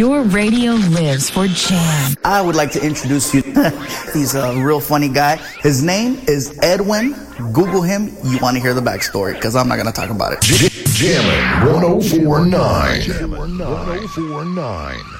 Your radio lives for jam. I would like to introduce you. He's a real funny guy. His name is Edwin. Google him. You want to hear the backstory because I'm not going to talk about it. Jammin' 1049. Jammin' 1049.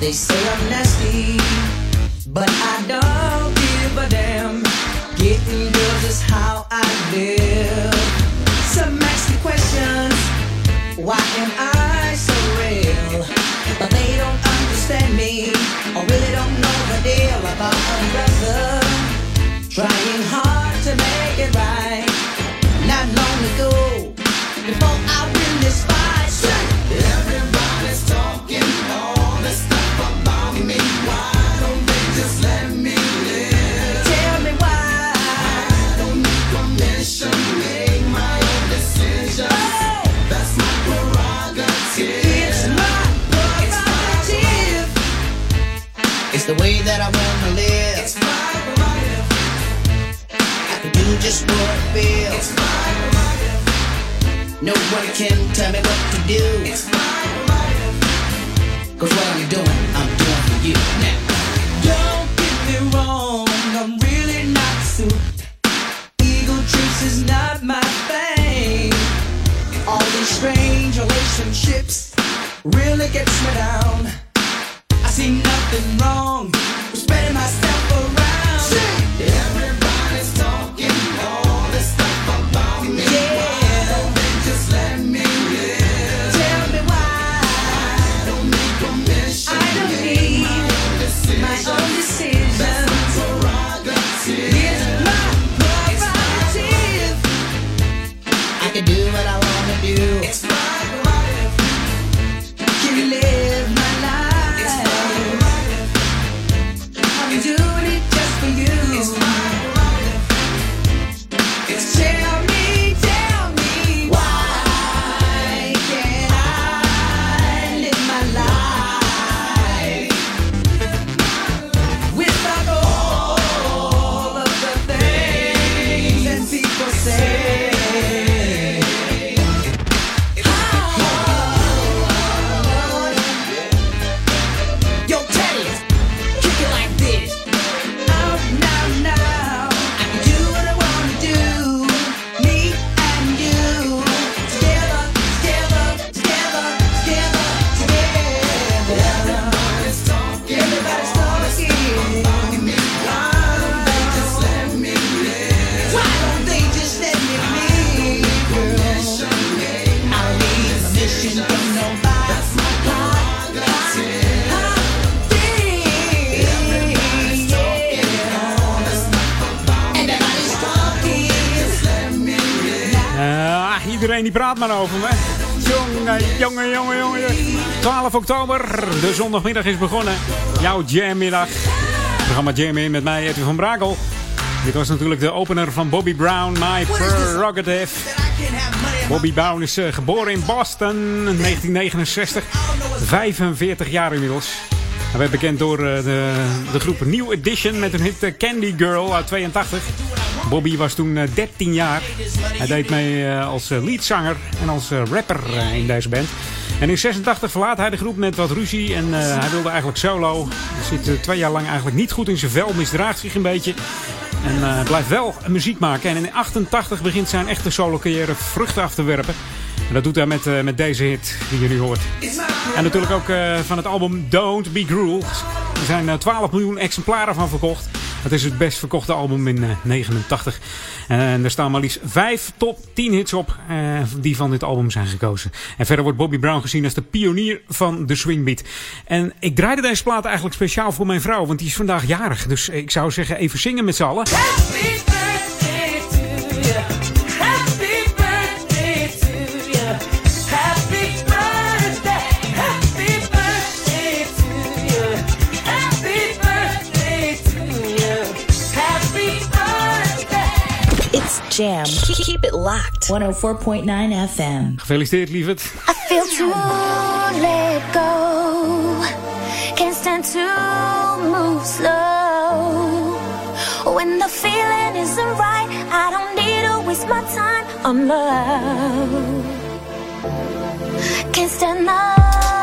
They say I'm nasty, just what I feel. It's my prerogative. No one can tell me what to do. It's my prerogative. Cause what I'm doing, I'm doing for you now. Don't get me wrong, I'm really not suited. Ego trips is not my thing. All these strange relationships really gets me down. I see nothing wrong maar over me. Jongen, jongen, jongen, jongen. 12 oktober, de zondagmiddag is begonnen. Jouw jammiddag. Programma Jam in met mij, Edwin van Brakel. Dit was natuurlijk de opener van Bobby Brown, My Prerogative. Bobby Brown is eh, geboren in Boston in 1969. 45 jaar inmiddels. Hij werd bekend door eh, de, de groep New Edition met hun hit eh, Candy Girl uit 82. Bobby was toen eh, 13 jaar. Hij deed mee eh, als eh, leadzanger en als eh, rapper eh, in deze band. En in 86 verlaat hij de groep met wat ruzie en eh, hij wilde eigenlijk solo. Hij zit eh, twee jaar lang eigenlijk niet goed in zijn vel, misdraagt zich een beetje. En eh, blijft wel muziek maken. En in 88 begint zijn echte solo carrière vruchten af te werpen. En dat doet hij met, eh, met deze hit die je nu hoort. En natuurlijk ook eh, van het album Don't Be Cruel. Er zijn eh, 12 miljoen exemplaren van verkocht. Het is het best verkochte album in 89. En er staan maar liefst vijf top 10 hits op die van dit album zijn gekozen. En verder wordt Bobby Brown gezien als de pionier van de swingbeat. En ik draaide deze plaat eigenlijk speciaal voor mijn vrouw, want die is vandaag jarig. Dus ik zou zeggen even zingen met z'n allen. Jam. Keep it locked. 104.9 FM. Gefeliciteerd, lieverd. I feel to let go. Can't stand to move slow. When the feeling isn't right, I don't need to waste my time on love. Can't stand the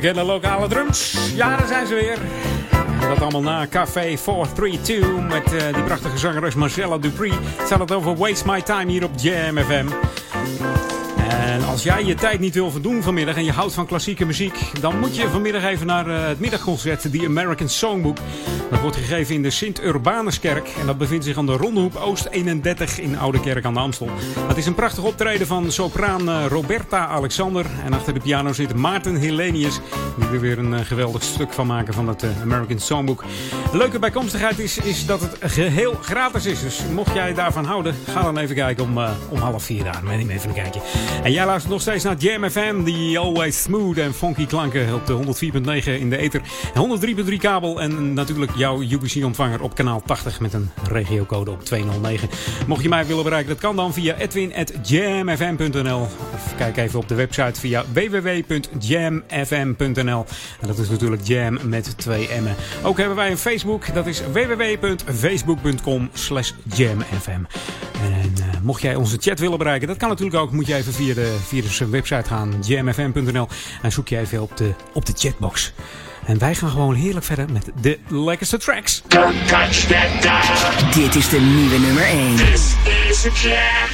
bekende lokale drums. Ja, daar zijn ze weer. Dat allemaal na Café 432 met uh, die prachtige zangeres Marcella Dupri. Het het over Waste My Time hier op Jam FM. En als jij je tijd niet wil verdoen vanmiddag en je houdt van klassieke muziek, dan moet je vanmiddag even naar uh, het middagconcert, The American Songbook. Dat wordt gegeven in de Sint-Urbanuskerk en dat bevindt zich aan de Rondehoek Oost 31 in Oude Kerk aan de Amstel. Het is een prachtig optreden van sopraan uh, Roberta Alexander en achter de piano zit Maarten Helenius, die er weer een uh, geweldig stuk van maken van het American Songbook. De leuke bijkomstigheid is, is dat het geheel gratis is, dus mocht jij daarvan houden, ga dan even kijken om, om half vier daar. Neem even een kijkje. En jij luistert nog steeds naar Jam FM, die always smooth en funky klanken op de 104.9 in de ether. 103.3 kabel en natuurlijk jouw UBC-ontvanger op kanaal 80 met een regiocode op 209. Mocht je mij willen bereiken, dat kan dan via edwin.jamfm.nl of kijk even op de website via www.jamfm.nl. En dat is natuurlijk jam met twee M'en. Ook hebben wij een Facebook, dat is www.facebook.com slash jamfm. En uh, mocht jij onze chat willen bereiken, dat kan natuurlijk ook. Moet je even via de, via de website gaan, jamfm.nl. En zoek je even op de, op de chatbox. En wij gaan gewoon heerlijk verder met de lekkerste tracks. Don't touch that dial. Dit is de nieuwe nummer 1. This is Jam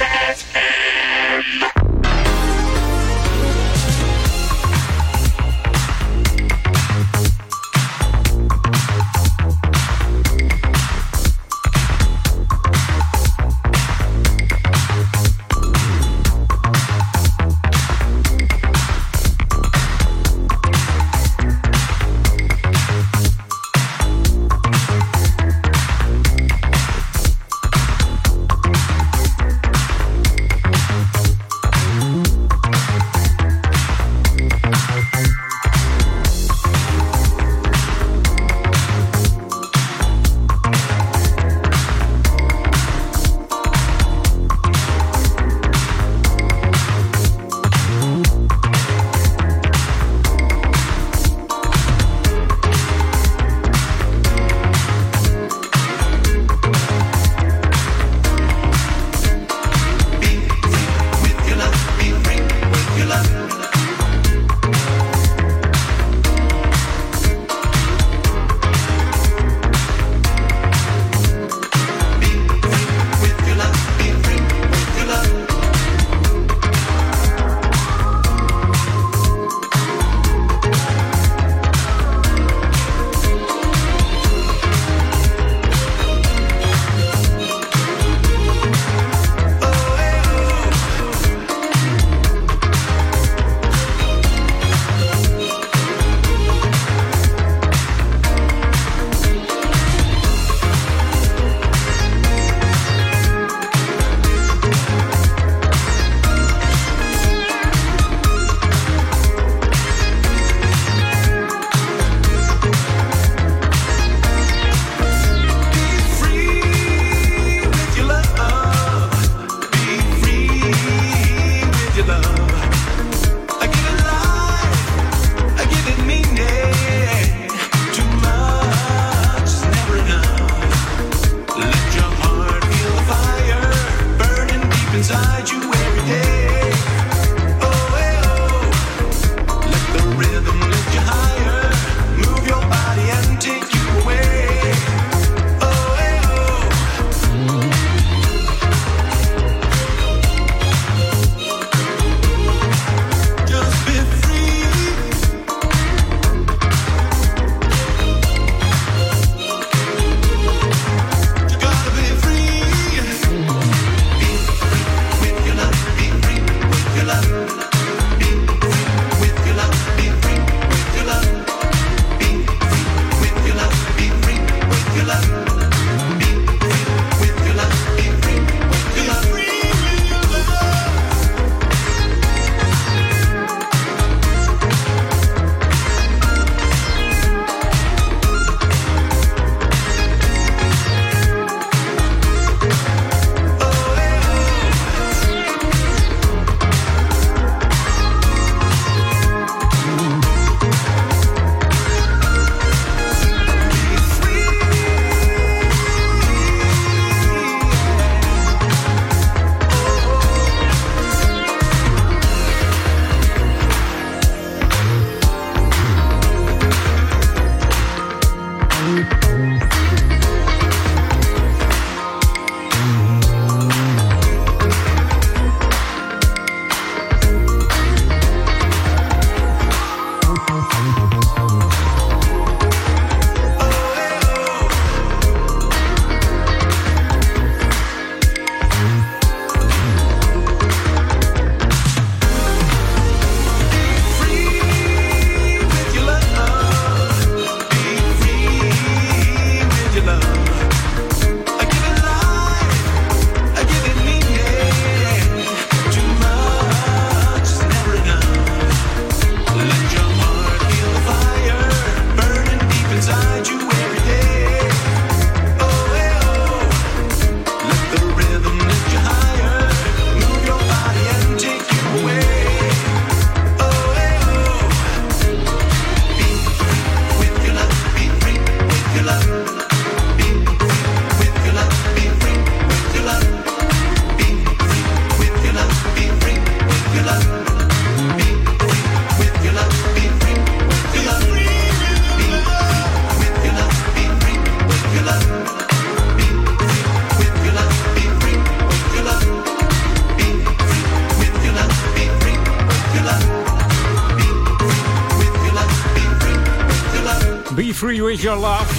Your Love.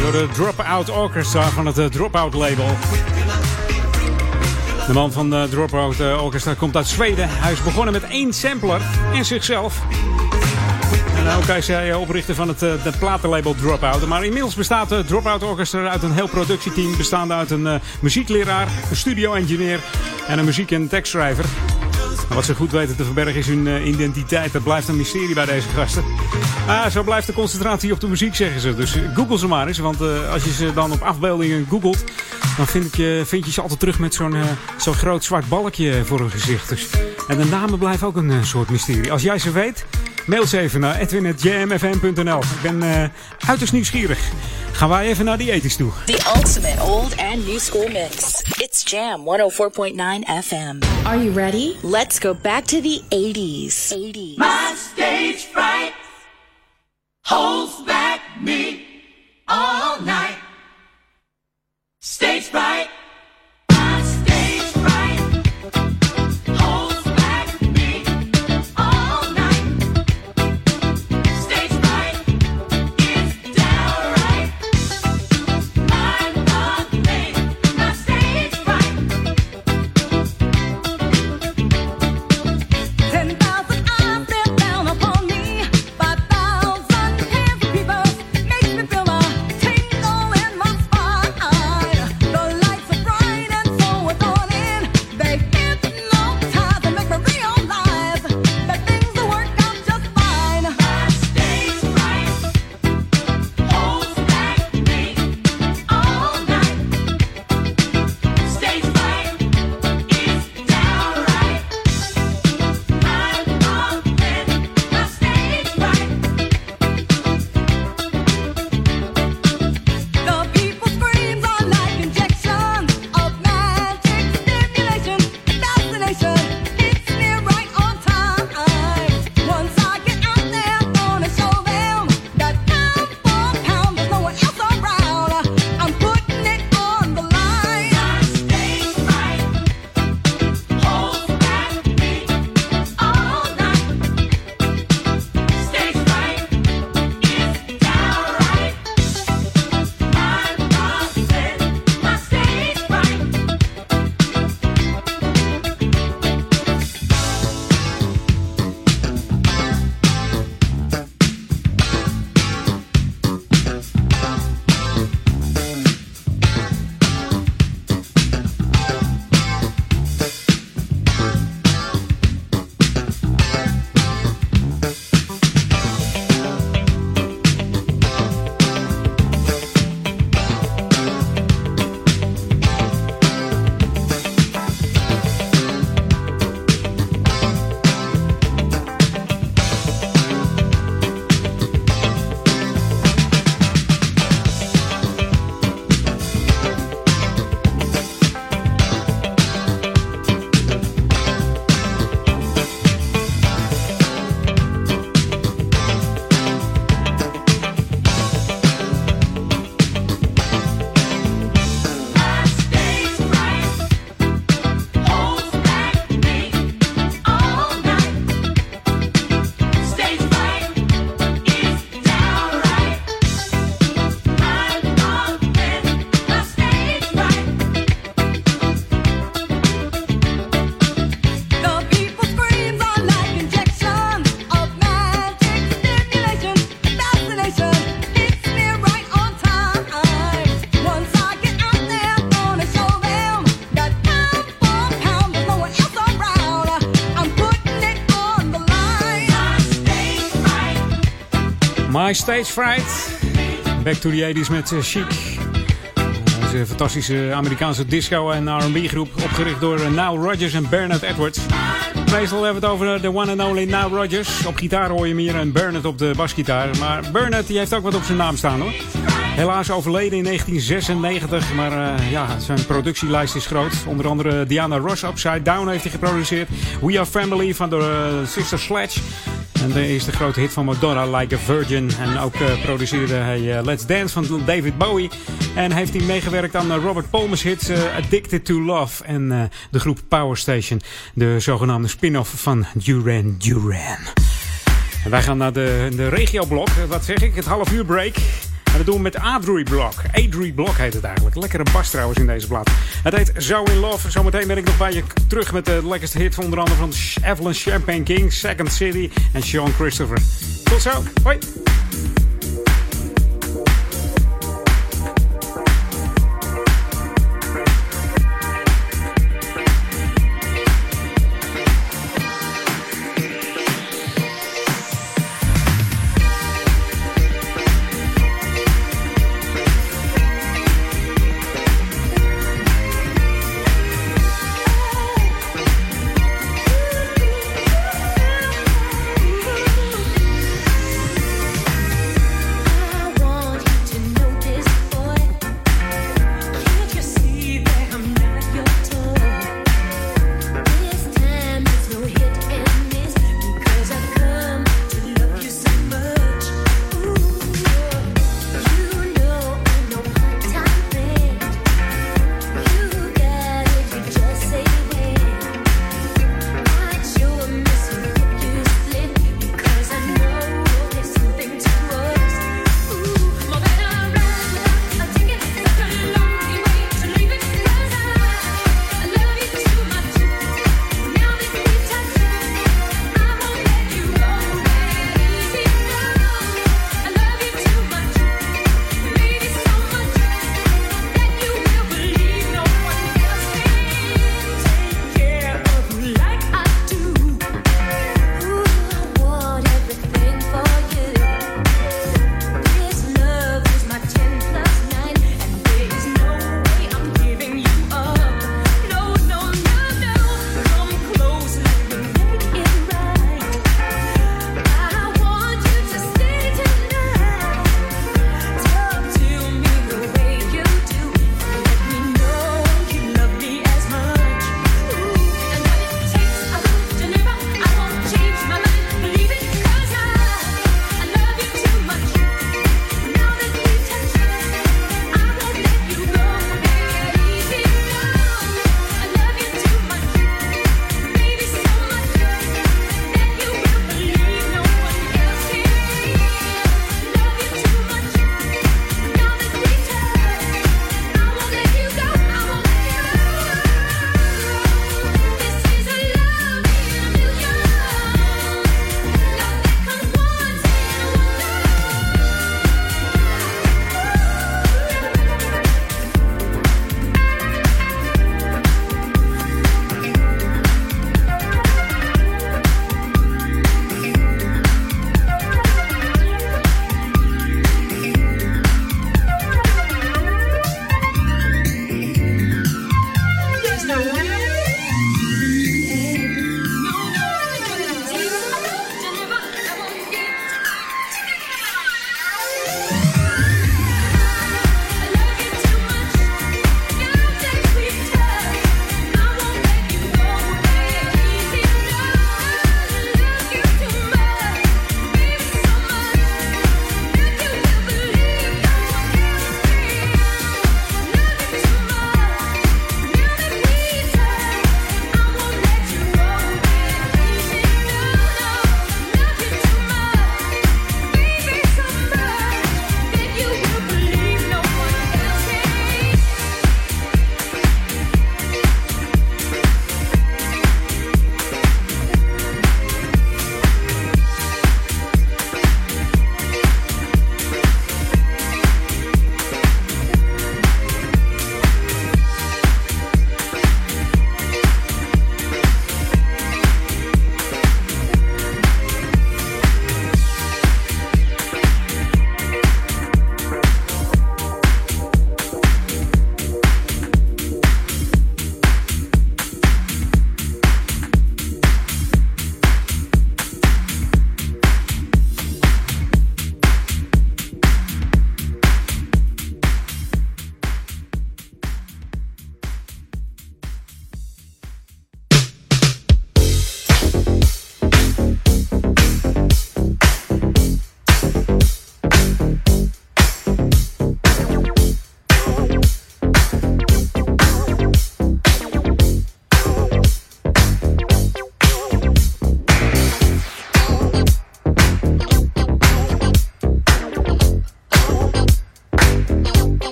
Door de Dropout Orchestra van het Dropout label. De man van de Dropout Orchestra komt uit Zweden. Hij is begonnen met één sampler en zichzelf. En ook hij is hij oprichter van het platenlabel Dropout. Maar inmiddels bestaat de Dropout Orchestra uit een heel productieteam. Bestaande uit een muziekleraar, een studio-engineer en een muziek- en tekstschrijver. Wat ze goed weten te verbergen is hun identiteit. Dat blijft een mysterie bij deze gasten. Ah, zo blijft de concentratie op de muziek, zeggen ze. Dus google ze maar eens. Want uh, als je ze dan op afbeeldingen googelt... dan vind je, vind je ze altijd terug met zo'n uh, zo'n groot zwart balkje voor hun gezicht. Dus, en de namen blijven ook een soort mysterie. Als jij ze weet, mail ze even naar edwin.jmfm.nl. Ik ben uiterst nieuwsgierig. Gaan wij even naar die ethisch toe. The ultimate old and new school mix. It's Jam 104.9 FM. Are you ready? Let's go back to the 80s. 80s. My stage fright Holds back. My Stage Fright. Back to the 80s met uh, Chic. Deze fantastische Amerikaanse disco- en R&B groep. Opgericht door uh, Nile Rodgers en Bernard Edwards. Meestal hebben we het over de one and only Nile Rodgers. Op gitaar hoor je hier en Bernard op de basgitaar. Maar Bernard die heeft ook wat op zijn naam staan hoor. Helaas overleden in 1996, maar ja, zijn productielijst is groot. Onder andere Diana Ross Upside Down heeft hij geproduceerd. We Are Family van de Sister Sledge. En de eerste grote hit van Madonna, Like a Virgin. En ook uh, produceerde hij uh, Let's Dance van David Bowie. En heeft hij meegewerkt aan Robert Palmer's hits Addicted to Love. En de groep Power Station. De zogenaamde spin-off van Duran Duran. En wij gaan naar de, de regioblok. Eh, Wat zeg ik? Het half uur break. En dat doen we met Adri Block. Adri Block heet het eigenlijk. Lekkere bas trouwens in deze plaat. Het heet Zo in Love. Zometeen ben ik nog bij je terug met de lekkerste hit van onder andere van Evelyn Champagne King, Second City en Sean Christopher. Tot zo. Hoi.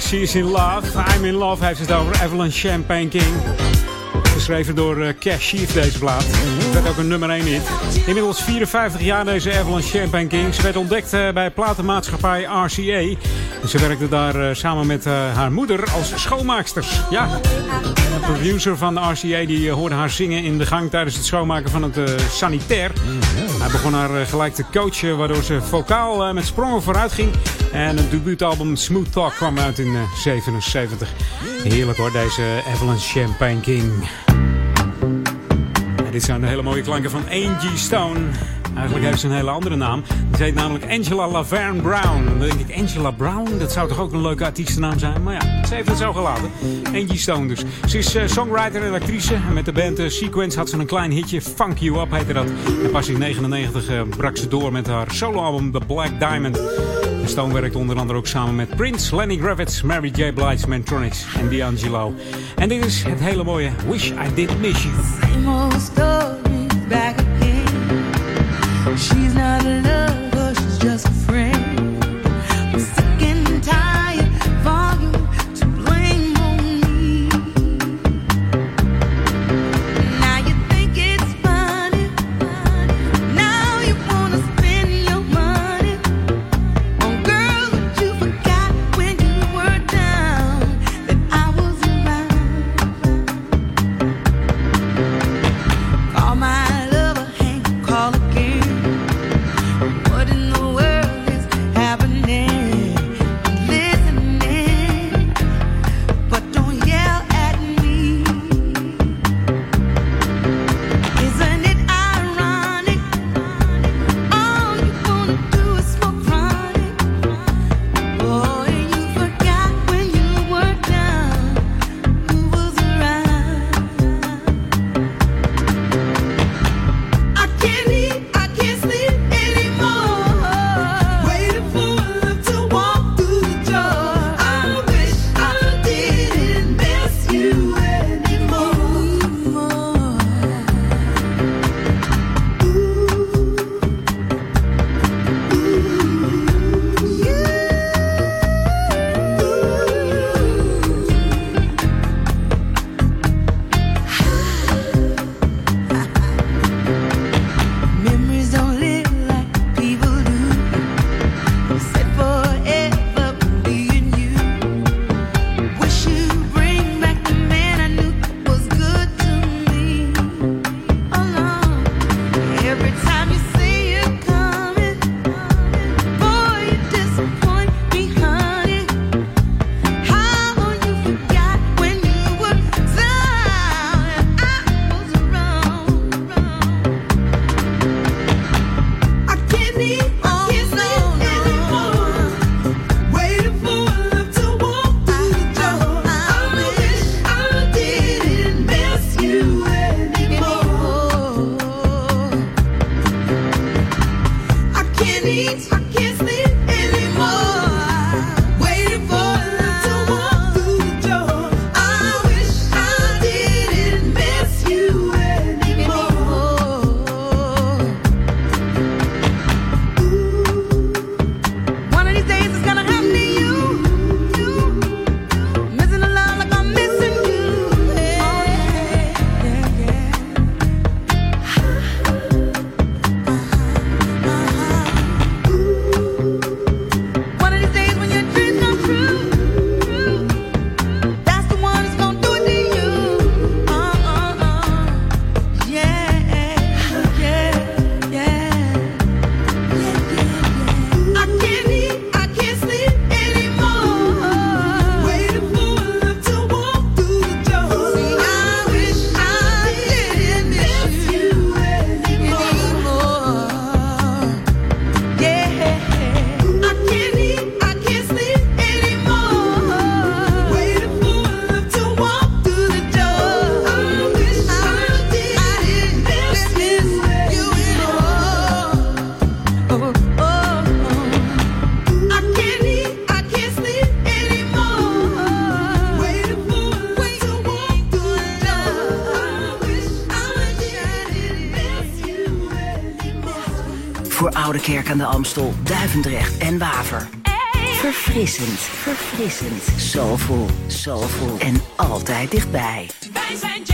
She's in love. I'm in love heeft het over Evelyn Champagne King. Geschreven door uh, Cash Chief deze plaat. Het werd ook een nummer 1 hit. Inmiddels 54 jaar deze Evelyn Champagne King. Ze werd ontdekt uh, bij platenmaatschappij RCA. En ze werkte daar uh, samen met haar moeder als schoonmaakster. Ja, de producer van de RCA die hoorde haar zingen in de gang tijdens het schoonmaken van het sanitair. Hij begon haar gelijk te coachen, waardoor ze vocaal met sprongen vooruit ging. En het debuutalbum Smooth Talk kwam uit in 77. Heerlijk hoor, deze Evelyn Champagne King. Dit zijn de hele mooie klanken van Angie Stone. Eigenlijk heeft ze een hele andere naam. Ze heet namelijk Angela Laverne Brown. Dan denk ik, Angela Brown, dat zou toch ook een leuke artiestennaam zijn? Maar ja, ze heeft het zo gelaten. Angie Stone dus. Ze is uh, songwriter en actrice. En met de band uh, Sequence had ze een klein hitje. Funk You Up heette dat. En pas in 1999 uh, brak ze door met haar soloalbum The Black Diamond. Stone werkt onder andere ook samen met Prince, Lenny Kravitz, Mary J. Blige, Mantronics en D'Angelo. En dit is het hele mooie Wish I Did Miss You. She's not a lover, she's just a friend. streets. Verfrissend. Verfrissend. Soulful. Soulful. En altijd dichtbij. Wij zijn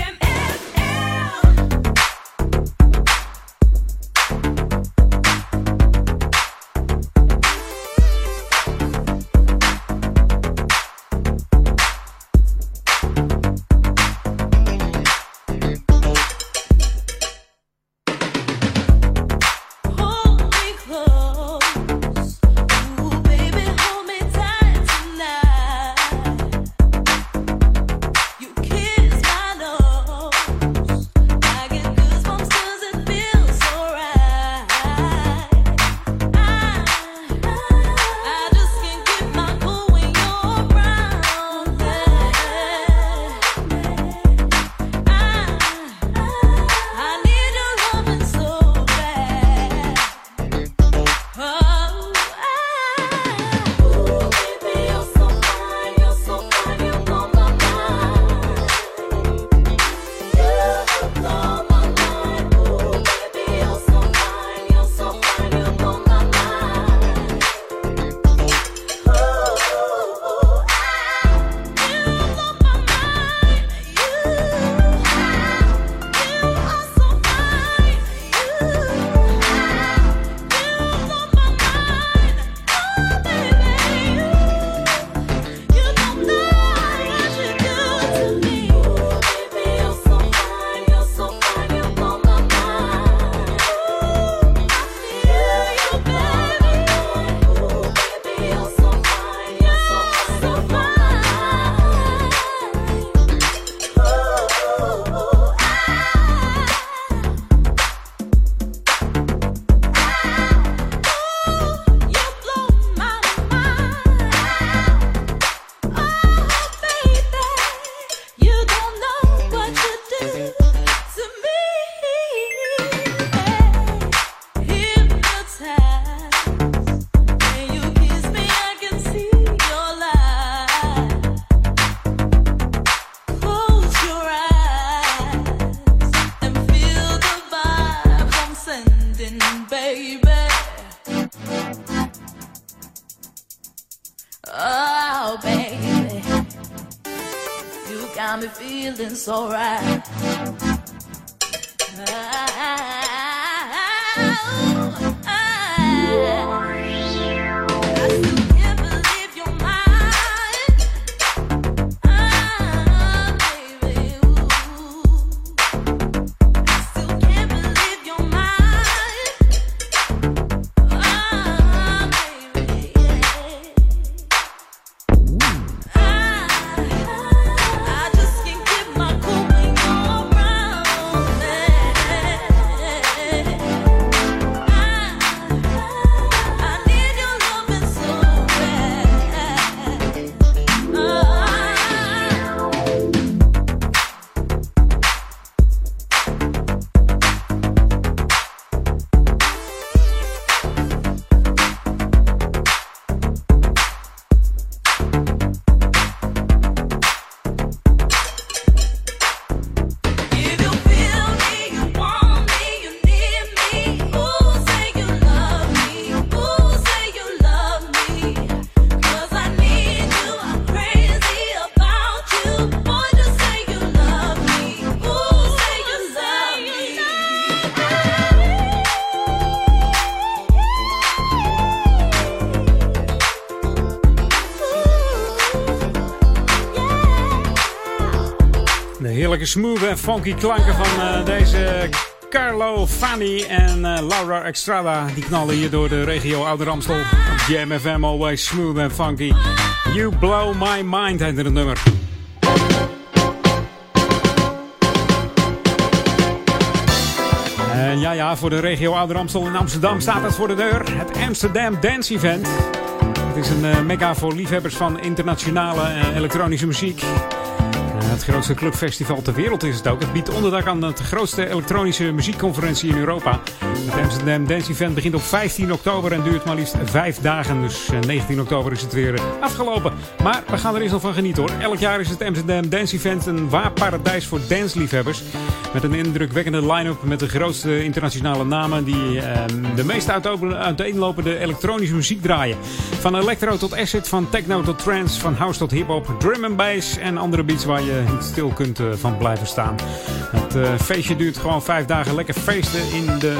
smooth en funky klanken van eh, deze Carlo Fani en uh, Laura Extrada. Die knallen hier door de regio Oude Ramstel, Jam FM always smooth and funky. You blow my mind heet het nummer. En ja, ja, voor de regio Oude Amstel in Amsterdam staat het voor de deur. Het Amsterdam Dance Event. Het is een eh, uh, mega voor liefhebbers van internationale elektronische muziek het grootste clubfestival ter wereld is het ook. Het biedt onderdak aan de grootste elektronische muziekconferentie in Europa. Het Amsterdam Dance Event begint op 15 oktober en duurt maar liefst vijf dagen. Dus eh, 19 oktober is het weer eh, afgelopen. Maar we gaan er eens nog van genieten hoor. Elk jaar is het Amsterdam Dance Event een waar paradijs voor dansliefhebbers. Met een indrukwekkende line-up met de grootste internationale namen die eh, de meest uiteen- uiteenlopende elektronische muziek draaien. Van electro tot acid, van techno tot trance, van house tot hip-hop, drum and bass en andere beats waar je niet stil kunt eh, van blijven staan. Het eh, feestje duurt gewoon vijf dagen lekker feesten in de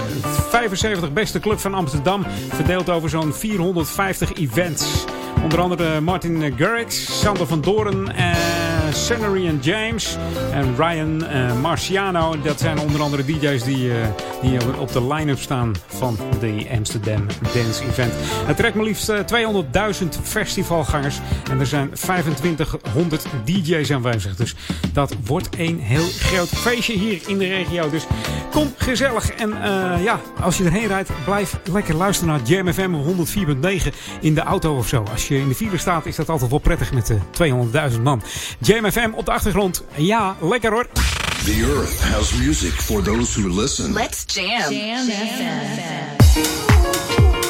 75 beste club van Amsterdam. Verdeeld over zo'n 450 events. Onder andere Martin Garrix, Sander van Doren, eh Sunnery en James en Ryan eh, Marciano. Dat zijn onder andere DJ's die, eh, die op de line-up staan van de Amsterdam Dance Event. Het trekt maar liefst eh, 200.000 festivalgangers en er zijn 2500 DJ's aanwezig. Dus dat wordt een heel groot feestje hier in de regio. Dus kom gezellig. En eh, ja, als je erheen rijdt, blijf lekker luisteren naar Jam FM 104.9 in de auto of zo. Als je in de file staat, is dat altijd wel prettig met de 200.000 man. FM op de achtergrond. Ja, lekker hoor. The earth has music for those who listen. Let's jam. Jam FM. Baby,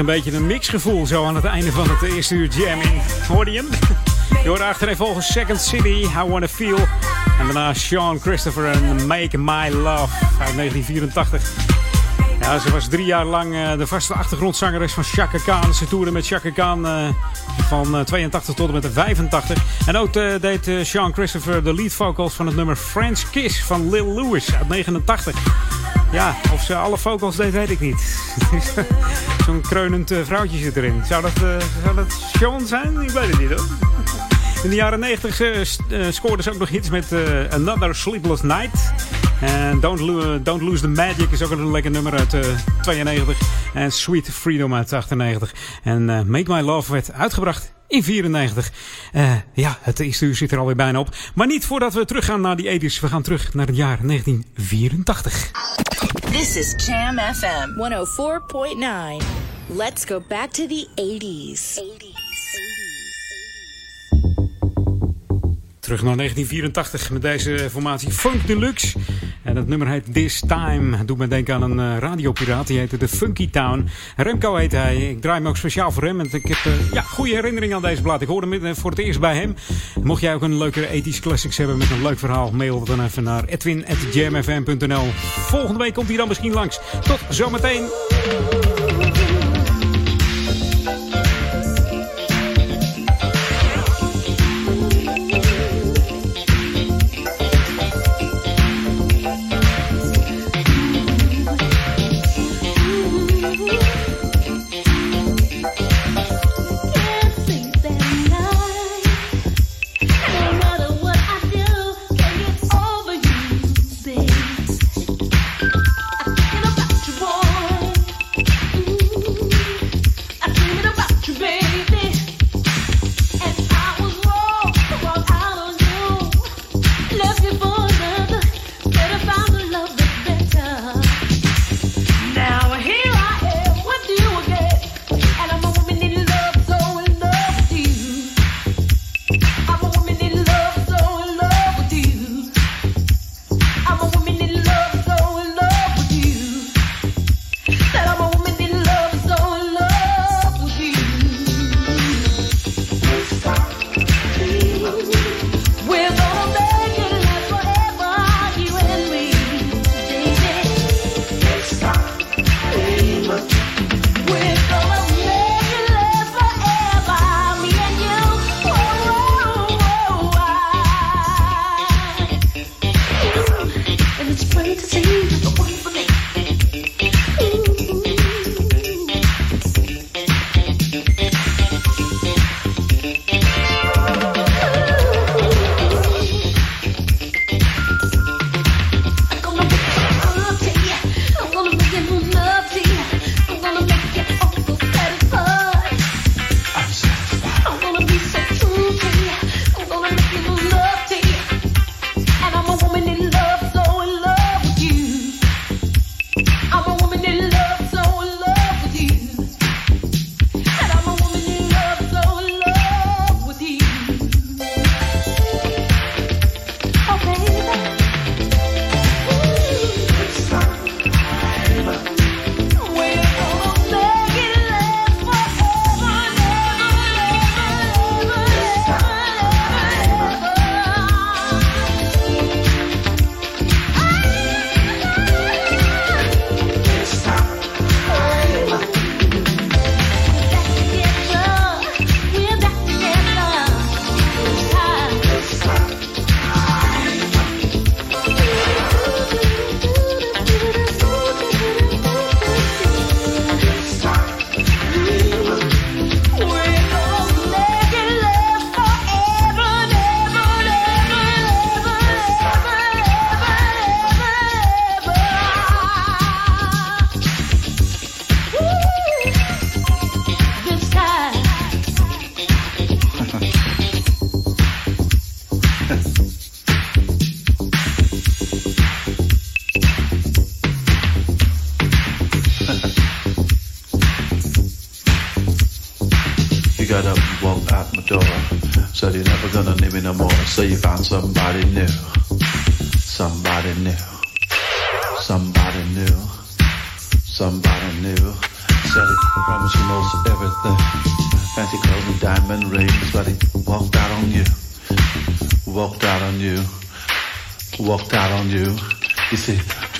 een beetje een mixgevoel zo aan het einde van het eerste uur jamming. Hoorde je hem? Je hoorde achterin volgens Second City, I Wanna Feel. En daarna Sean Christopher en Make My Love uit 1984. Ja, ze was drie jaar lang eh, de vaste achtergrondzangeres van Chaka Khan. Ze toerde met Chaka Khan eh, van eh, 82 tot en met de 85. En ook eh, deed eh, Sean Christopher de lead vocals van het nummer French Kiss van Lil Lewis uit 89. Ja, of ze alle vocals deed, weet ik niet. Zo'n kreunend eh, vrouwtje zit erin. Zou dat, eh, zou dat Sean zijn? Ik weet het niet hoor. In de jaren 90 eh, scoorde ze ook nog hits met Another Sleepless Night. En Don't, Don't Lose the Magic is ook een lekker nummer uit eh 92. En Sweet Freedom uit 98. En Make My Love werd uitgebracht in 94. Eh, ja, het eerste uur zit er alweer bijna op. Maar niet voordat we teruggaan naar die 80s. We gaan terug naar het jaar 1984. This is Jam FM 104.9. Let's go back to the 80s. Terug naar 1984 met deze formatie Funk Deluxe. En het nummer heet This Time. Doet me denken aan een eh, radiopiraat. Die heette The Funky Town. Remco heet hij. Ik draai hem ook speciaal voor hem. Want ik heb eh, ja, goede herinneringen aan deze plaat. Ik hoorde hem eh, voor het eerst bij hem. Mocht jij ook een leuke 80s classics hebben met een leuk verhaal, mail dan even naar edwin.jamfm.nl. Volgende week komt hij dan misschien langs. Tot zometeen.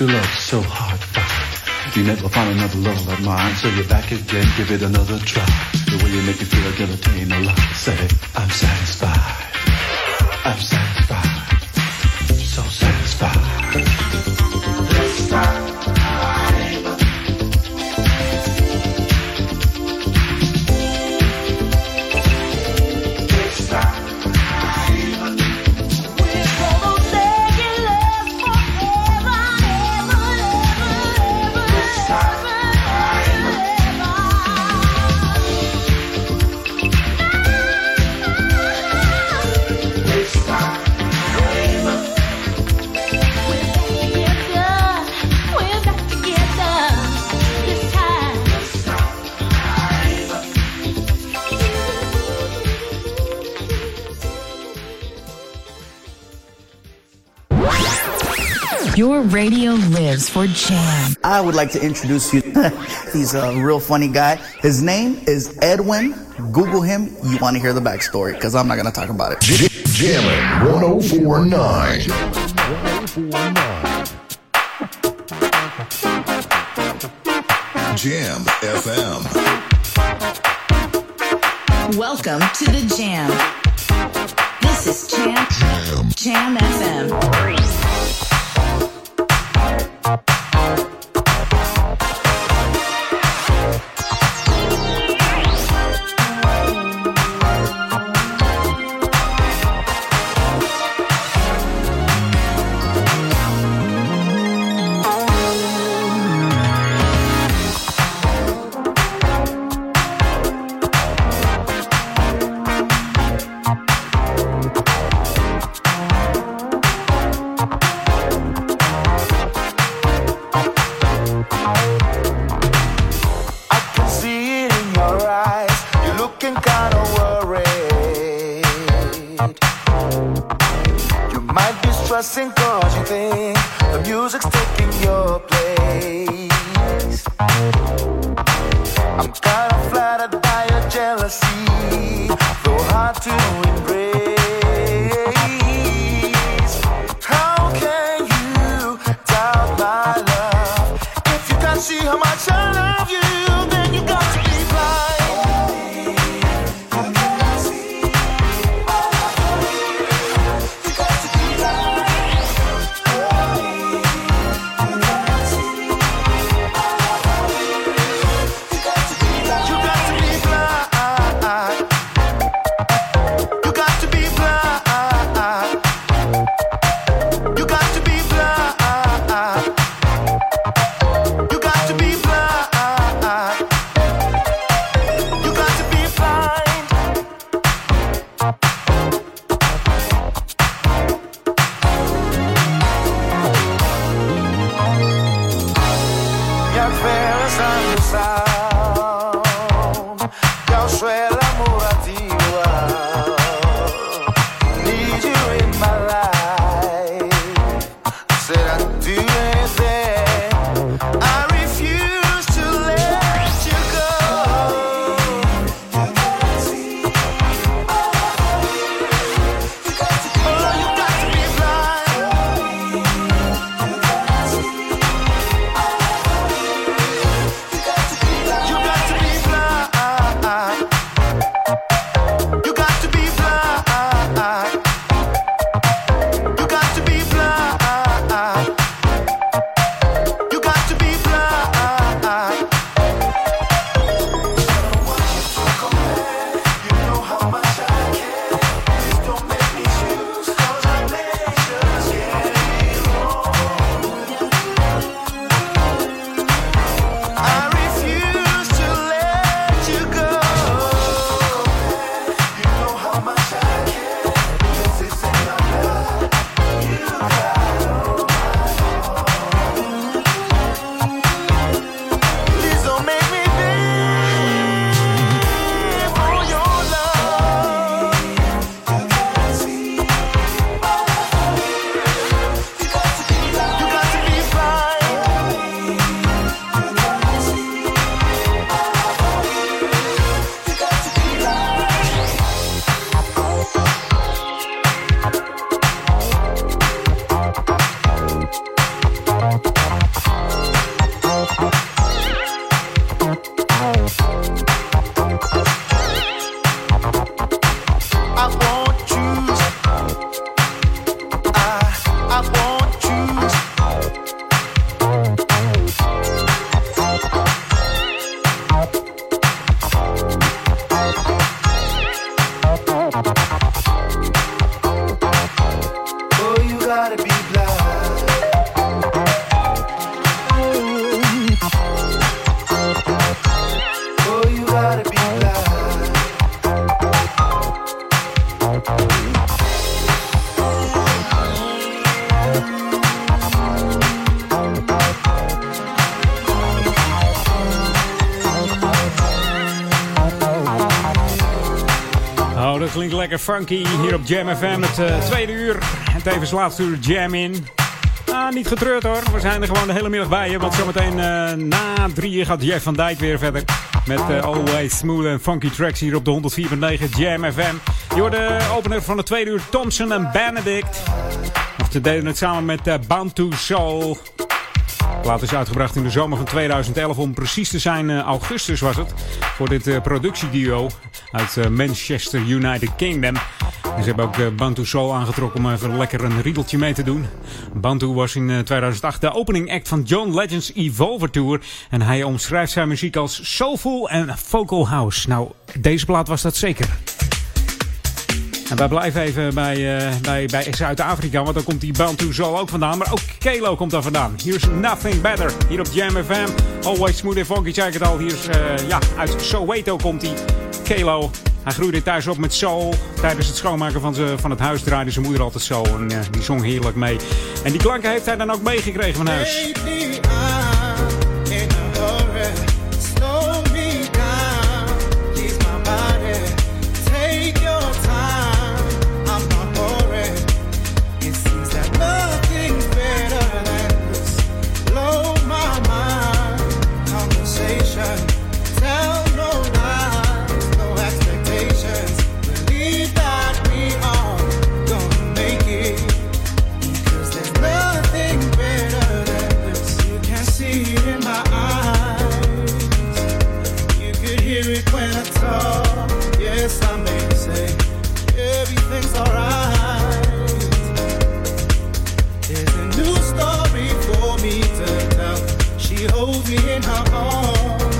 True love's so hard to. You never find another love like mine, so you're back again, give it another try. The way you make me feel, I attain a lot. Say, I'm satisfied. Your radio lives for jam. I would like to introduce you. He's a real funny guy. His name is Edwin. Google him. You want to hear the backstory because I'm not going to talk about it. J- Jammin' 1049. Jam FM. Welcome to the Jam. This is Jam Jam FM. I lekker funky hier op Jam FM. Het eh, tweede uur. En tevens laatste uur Jam in. Ah, niet getreurd hoor. We zijn er gewoon de hele middag bij je. Want zometeen eh, na drieën gaat Jeff van Dijk weer verder. Met eh, Always Smooth en Funky Tracks hier op de 104.9 Jam FM. Je hoort de opener van de tweede uur Thompson en Benedict. Of ze deden het samen met uh, Bantu Soul. Plaat is uitgebracht in de zomer van 2011. Om precies te zijn, augustus was het. Voor dit productieduo uit eh, Manchester, United Kingdom. En ze hebben ook eh, Bantu Soul aangetrokken om even lekker een riedeltje mee te doen. Bantu was in eh, 2008 de opening act van John Legends Evolver Tour. En hij omschrijft zijn muziek als soulful en vocal house. Nou, deze plaat was dat zeker. En wij blijven even bij, eh, bij, bij Zuid-Afrika, want dan komt die Bantu Soul ook vandaan. Maar ook Kelo komt daar vandaan. Hier is Nothing Better, hier op Jam FM. Always smooth and funky, ik het al. Hier is, eh, ja, uit Soweto komt hij. Kelo, hij groeide thuis op met soul. Tijdens het schoonmaken van, z'n- van het huis draaide zijn moeder altijd zo. En eh, die zong heerlijk mee. En die klanken heeft hij dan ook meegekregen van huis. You could hear it when I talk. Yes, I may say everything's alright. There's a new story for me to tell. She holds me in her arms.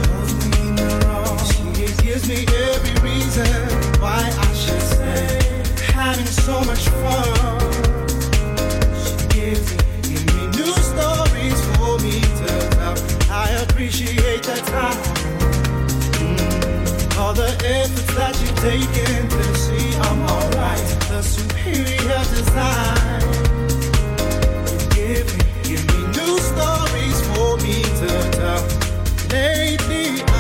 She gives me every reason why I should stay. Having so much fun. Give me, give me new stories for me to tell. I appreciate the time. All the efforts that you've taken to see I'm alright. The superior design. Give me, give me new stories for me to tell. Lately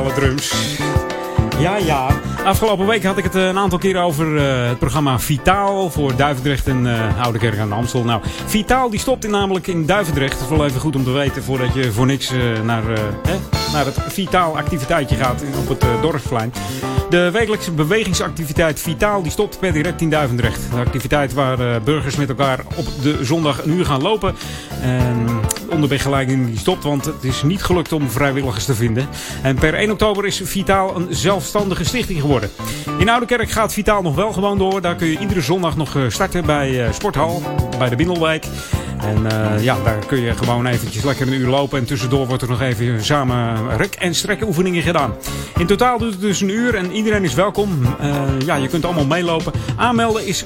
drums. Ja, ja. Afgelopen week had ik het eh, een aantal keer over eh, het programma Vitaal voor Duivendrecht en eh Oude Kerk aan de Amstel. Nou, Vitaal die stopt in, namelijk in Duivendrecht. Dat is wel even goed om te weten voordat je voor niks naar, naar het Vitaal activiteitje gaat op het dorpsplein. De wekelijkse bewegingsactiviteit Vitaal die stopt per direct in Duivendrecht. De activiteit waar burgers met elkaar op de zondag een uur gaan lopen. En onder begeleiding die stopt, want het is niet gelukt om vrijwilligers te vinden. En per 1 oktober is Vitaal een zelfstandige stichting geworden. In Oudekerk gaat Vitaal nog wel gewoon door. Daar kun je iedere zondag nog eh, starten bij eh, Sporthal, bij de Bindelwijk. En eh, ja, daar kun je gewoon eventjes lekker een uur lopen. En tussendoor wordt er nog even samen rek- en strekken gedaan. In totaal duurt het dus een uur en iedereen is welkom. Eh, ja, je kunt allemaal meelopen. Aanmelden is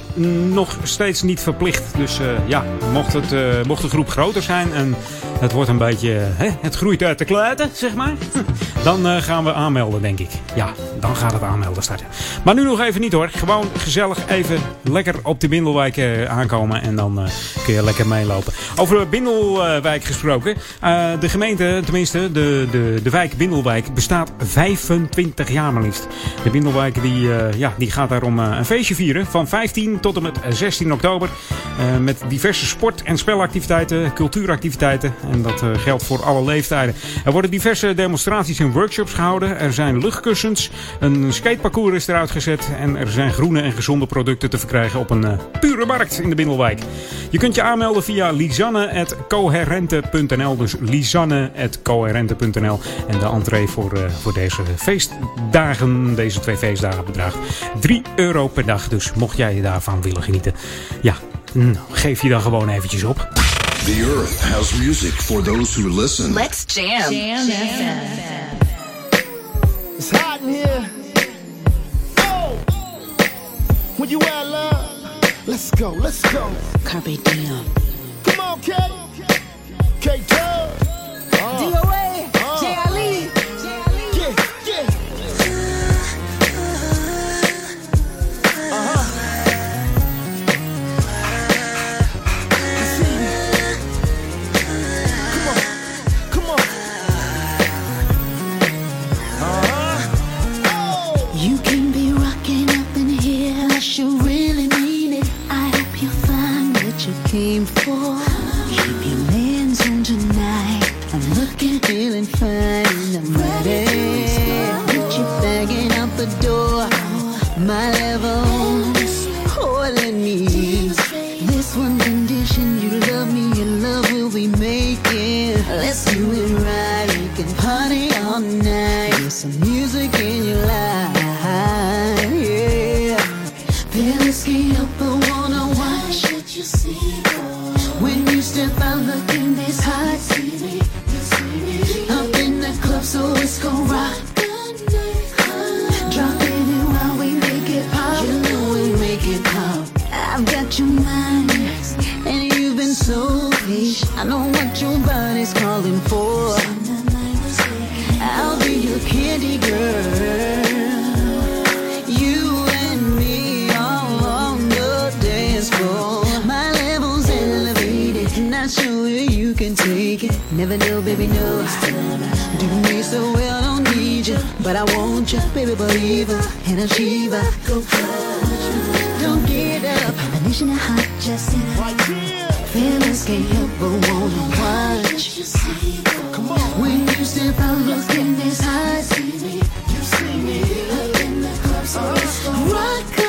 nog steeds niet verplicht. Dus eh, ja, mocht, het, mocht de groep groter zijn en het wordt een beetje... het groeit uit de kluiten, zeg maar. Dan gaan we aanmelden, denk ik. Ja, dan gaat het aanmelden starten. Maar nu nog even niet hoor. Gewoon gezellig even lekker op de Bindelwijk eh, aankomen. En dan kun je lekker meelopen. Over Bindelwijk gesproken. Eh, de gemeente, tenminste de, de, de wijk Bindelwijk, bestaat 25 jaar maar liefst. De Bindelwijk die, eh, ja, die gaat daarom eh, een feestje vieren. Van 15 tot en met 16 oktober. Met diverse sport- en spelactiviteiten, cultuuractiviteiten. En dat geldt voor alle leeftijden. Er worden diverse demonstraties en workshops gehouden. Er zijn luchtkussens. Een skateparcours is eruit gezet. En er zijn groene en gezonde producten te verkrijgen op een pure markt in de Bindelwijk. Je kunt je aanmelden via lisanne.coherente.nl. Dus lisanne.coherente.nl. En de entree voor, eh, voor deze feestdagen, deze twee feestdagen, bedraagt 3 euro per dag. Dus mocht jij je daarvan willen genieten, ja, nou, geef je dan gewoon eventjes op. The earth has music for those who listen. Let's jam. Jam It's hot in here. Oh, when you out love, let's go, let's go. Carpe diem. Come on, K. K. came for. Keep your hands on tonight. I'm looking, feeling fine. I'm so it's gon' rock. Dropping it while we make it pop. You know we make it pop. I've got your mind, and you've been so. I know what your body's calling for. I'll be your candy girl. You and me all on the dance floor. My level's elevated, not sure you can take it. Never know, baby, no. Do me so well, but I want you, baby, believer and achiever. Go don't get up. Combination of hot, just in Right here. Feelings can't help but wanna watch. Come on. When you step out looking this hot, You see me. rock on, rock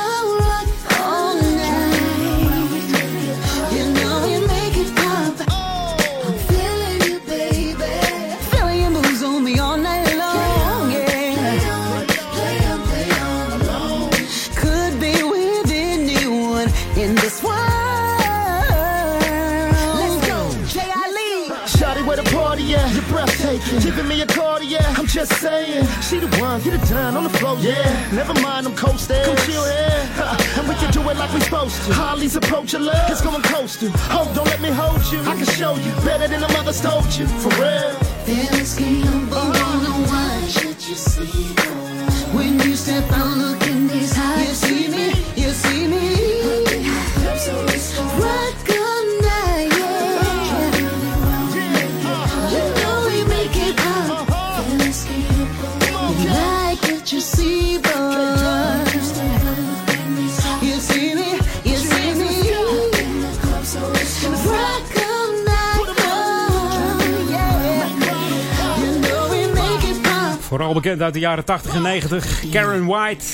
just saying. She the one, get it done on the floor, yeah. Never mind them coasters. Come chill here. Huh. And we can do it like we supposed to. Holly's approach your love. It's going coastal. Oh, don't let me hold you. I can show you better than the mother's told you. For real. Can't help but wanna watch. Should you see When you step out Vooral bekend uit de jaren 80 en 90. Karen White.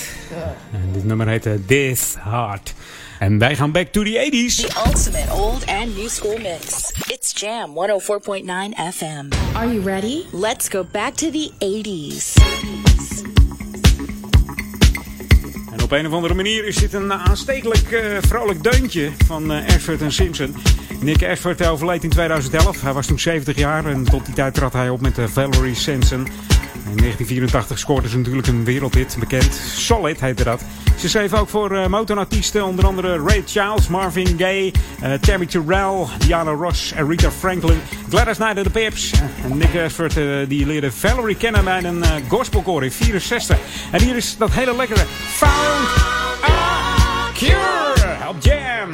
En dit nummer heette This Heart. En wij gaan back to the 80s. The ultimate old and new school mix. It's Jam 104.9 FM. Are you ready? Let's go back to the 80s. En op een of andere manier is dit een aanstekelijk eh, vrolijk deuntje van eh, Ashford en Simpson. Nick Ashford overleed in 2011. Hij was toen 70 jaar en tot die tijd trad hij op met eh, Valerie Simpson. In 1984 scoorde ze natuurlijk een wereldhit, bekend. Solid heette dat. Ze schreef ook voor uh, motorartiesten, onder andere Ray Charles, Marvin Gaye, uh, Tammy Terrell, Diana Ross, Aretha Franklin, Gladys Knight en de Pips. En Nick Ashford die leerde Valerie kennen bij een gospelkoor in 64. En hier is dat hele lekkere Found a Cure op Jam.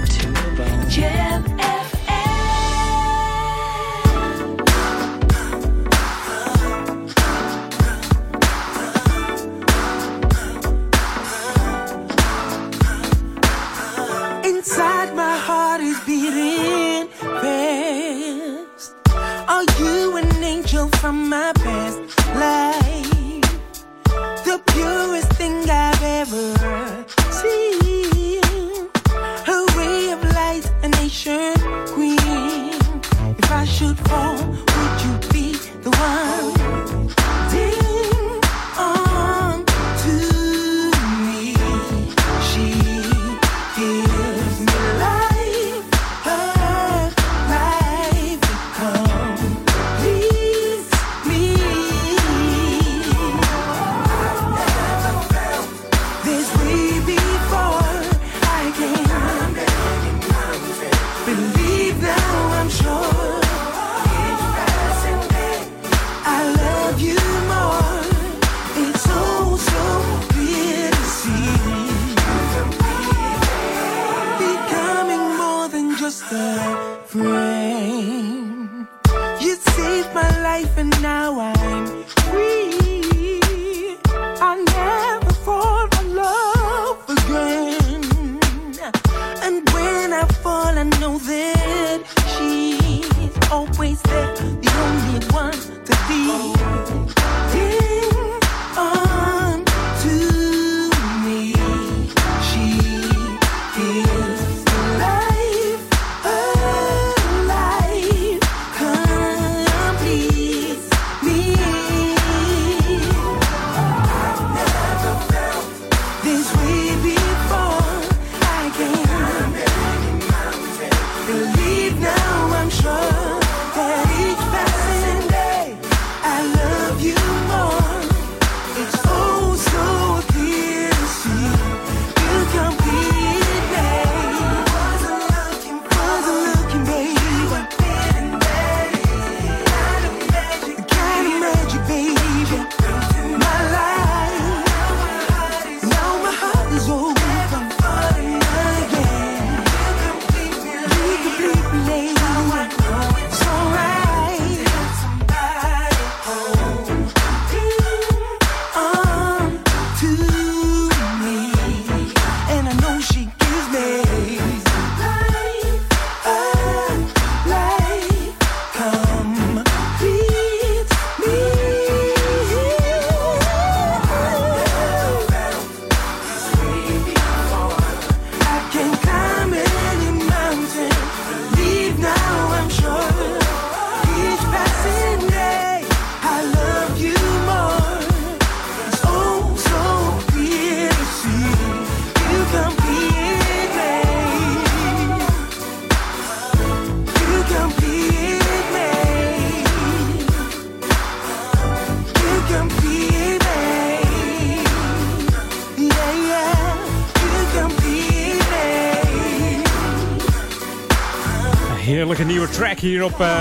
Nieuwe track hier op eh,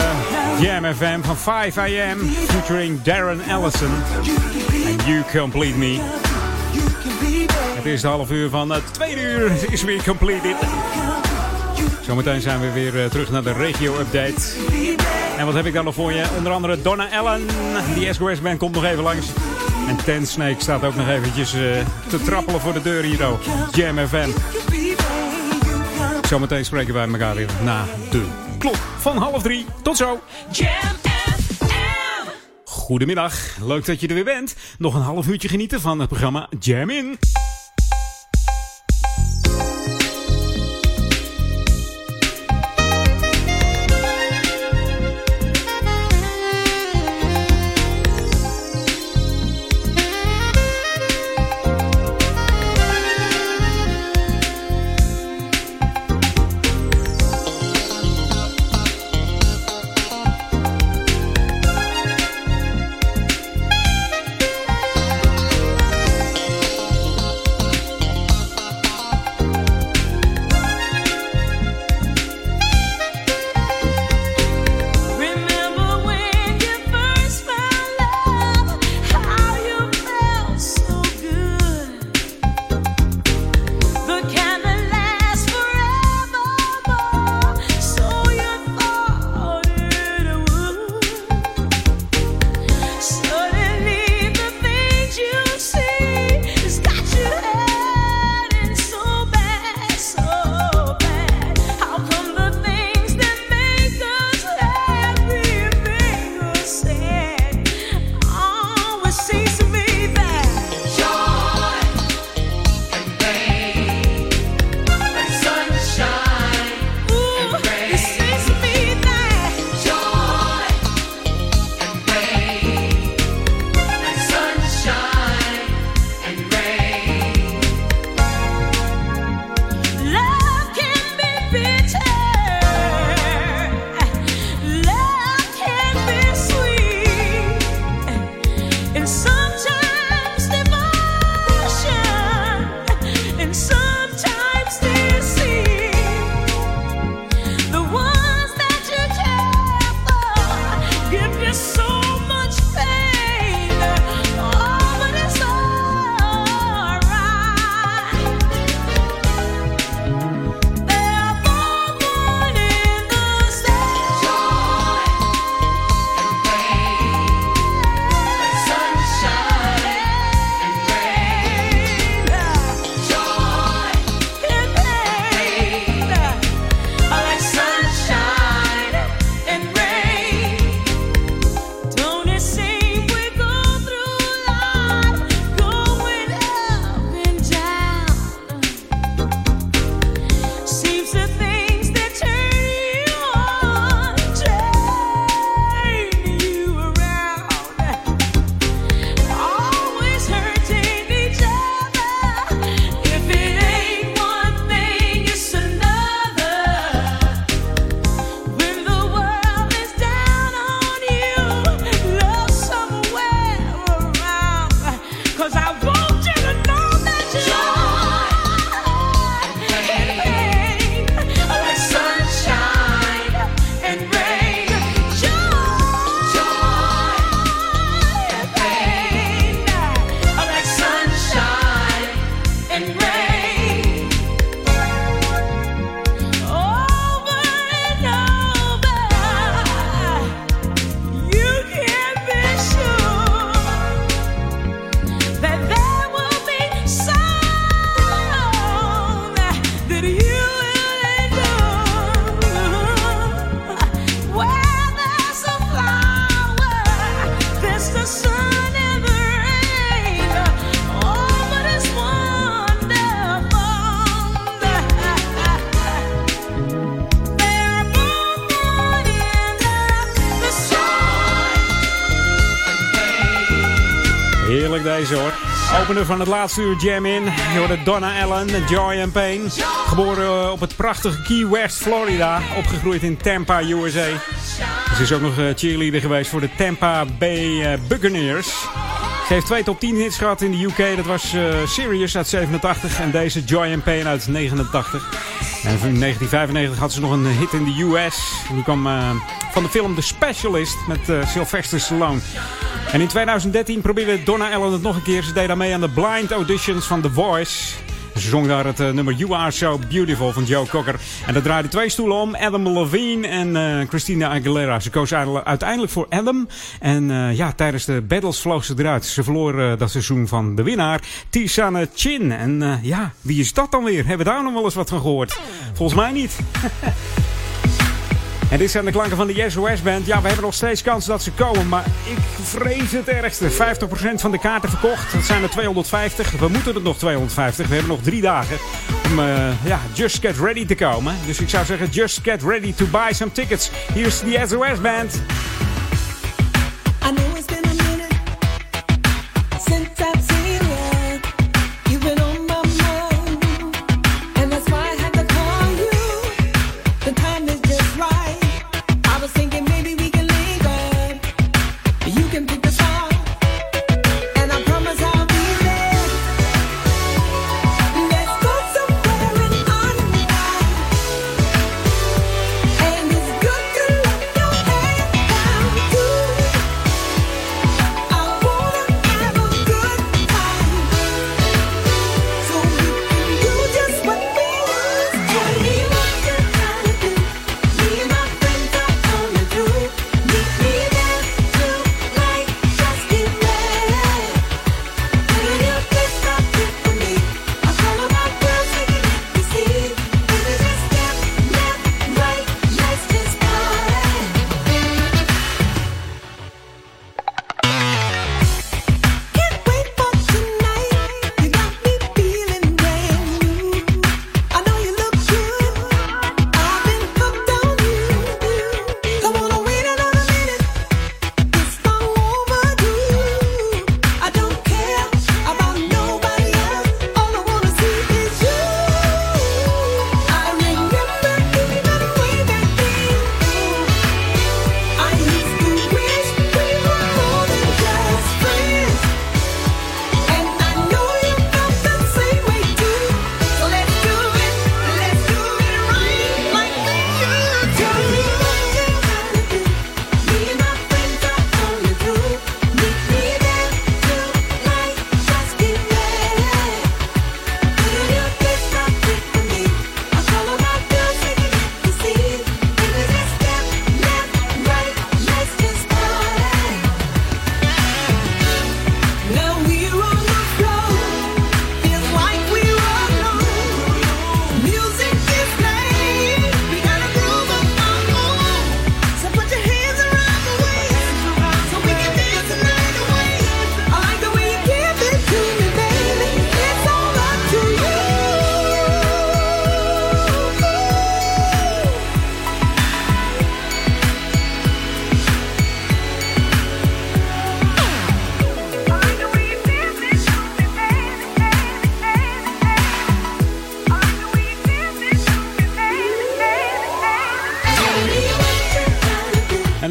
Jam FM van 5 AM. Featuring Darren Allison. En You Complete Me. Het eerste half uur van het tweede uur is weer completed. Zometeen zijn we weer eh, terug naar de regio-update. En wat heb ik dan nog voor je? Onder andere Donna Allen. Die SOS Band komt nog even langs. En Ten Snake staat ook nog eventjes eh, te trappelen voor de deur hier. Jam FM. Zometeen spreken wij elkaar weer na de klok van half drie. Tot zo. Jam Goedemiddag, leuk dat je er weer bent. Nog een half uurtje genieten van het programma Jam In. Van het laatste uur Jam in. Je hoorde Donna Allen, Joy and Pain. Geboren eh, op het prachtige Key West, Florida. Opgegroeid in Tampa, USA. Ze is ook nog eh, cheerleader geweest voor de Tampa Bay eh, Buccaneers. Ze heeft twee top 10 hits gehad in de UK. Dat was eh, Sirius uit 87 en deze Joy and Pain uit 89. En in 1995 had ze nog een hit in de US. Die kwam van de film The Specialist met Sylvester Stallone. En in 2013 probeerde Donna Allen het nog een keer. Ze deed mee aan de blind auditions van The Voice. Ze zong daar het eh, nummer You Are So Beautiful van Joe Cocker. En dat draaide twee stoelen om. Adam Levine en eh, Christina Aguilera. Ze koos uiteindelijk- voor Adam. En eh, ja, tijdens de battles vloog ze eruit. Ze verloor dat seizoen van de winnaar, Tisane Chin. En ja, wie is dat dan weer? Hebben we daar nog wel eens wat van gehoord? Volgens mij niet. En dit zijn de klanken van de Yes OS Band. Ja, we hebben nog steeds kans dat ze komen, maar ik vrees het ergste. 50% van de kaarten verkocht. Dat zijn er 250. We moeten er nog 250. We hebben nog drie dagen om eh, ja, Just Get Ready te komen. Dus ik zou zeggen, Just Get Ready to buy some tickets. Hier is de SOS Band.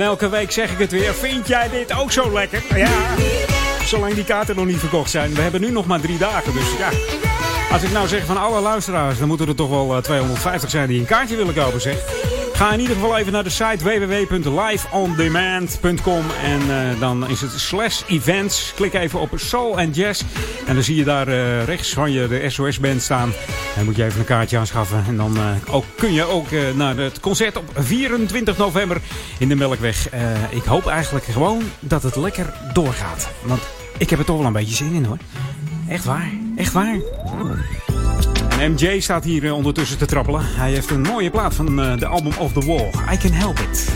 Elke week zeg ik het weer. Vind jij dit ook zo lekker? Ja. Zolang die kaarten nog niet verkocht zijn. We hebben nu nog maar drie dagen. Dus ja. Als ik nou zeg van alle luisteraars, dan moeten er toch wel eh, 250 zijn die een kaartje willen kopen, zeg. Ga in ieder geval even naar de site www.liveondemand.com en eh, dan is het slash events. Klik even op Soul and Jazz en dan zie je daar eh, rechts van je de SOS-band staan. En moet je even een kaartje aanschaffen en dan eh, ook, kun je ook eh, naar het concert op 24 november in de Melkweg. Eh, ik hoop eigenlijk gewoon dat het lekker doorgaat, want ik heb er toch wel een beetje zin in hoor. Echt waar, echt waar. En MJ staat hier eh, ondertussen te trappelen. Hij heeft een mooie plaat van eh, de album Of The Wall. I Can Help It.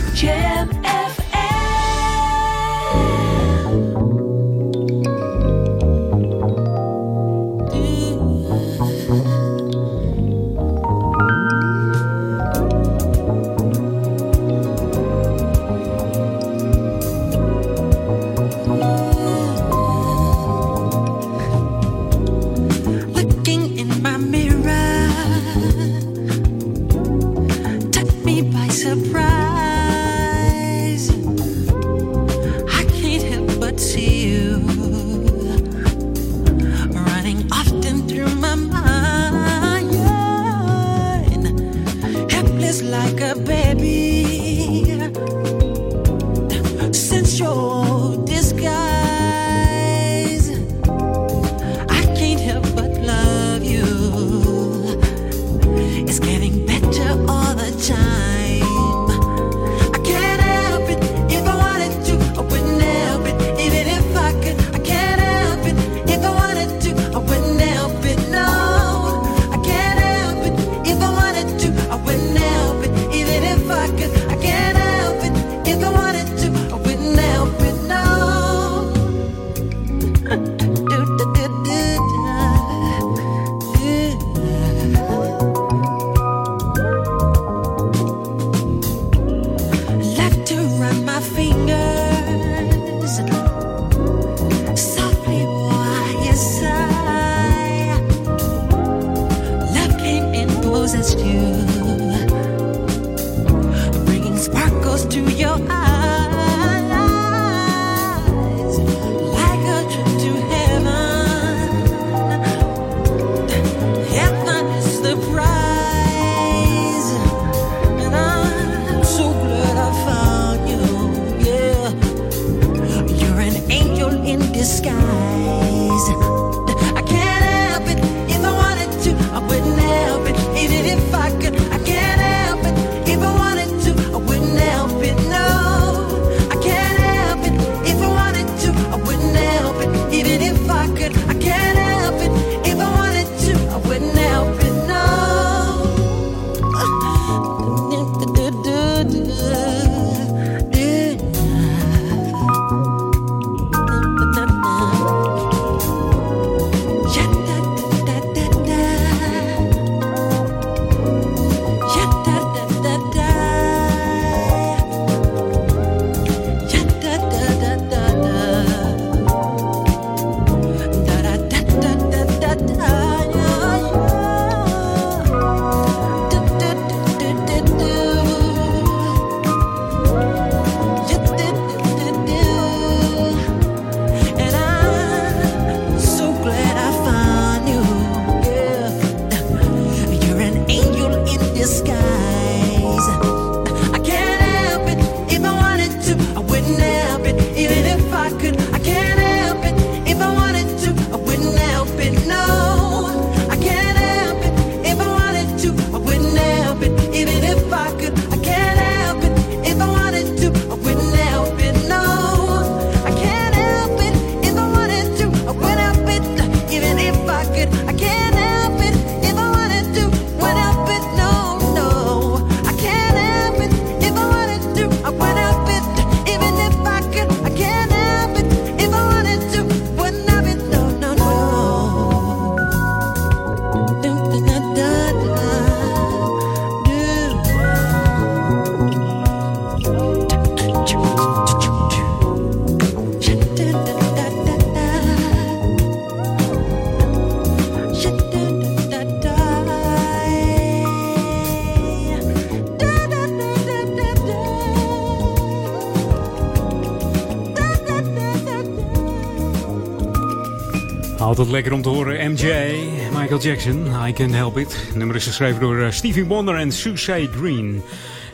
Lekker om te horen. MJ, Michael Jackson, I Can Help It. Het nummer is geschreven door eh, Stevie Wonder en Susie Green.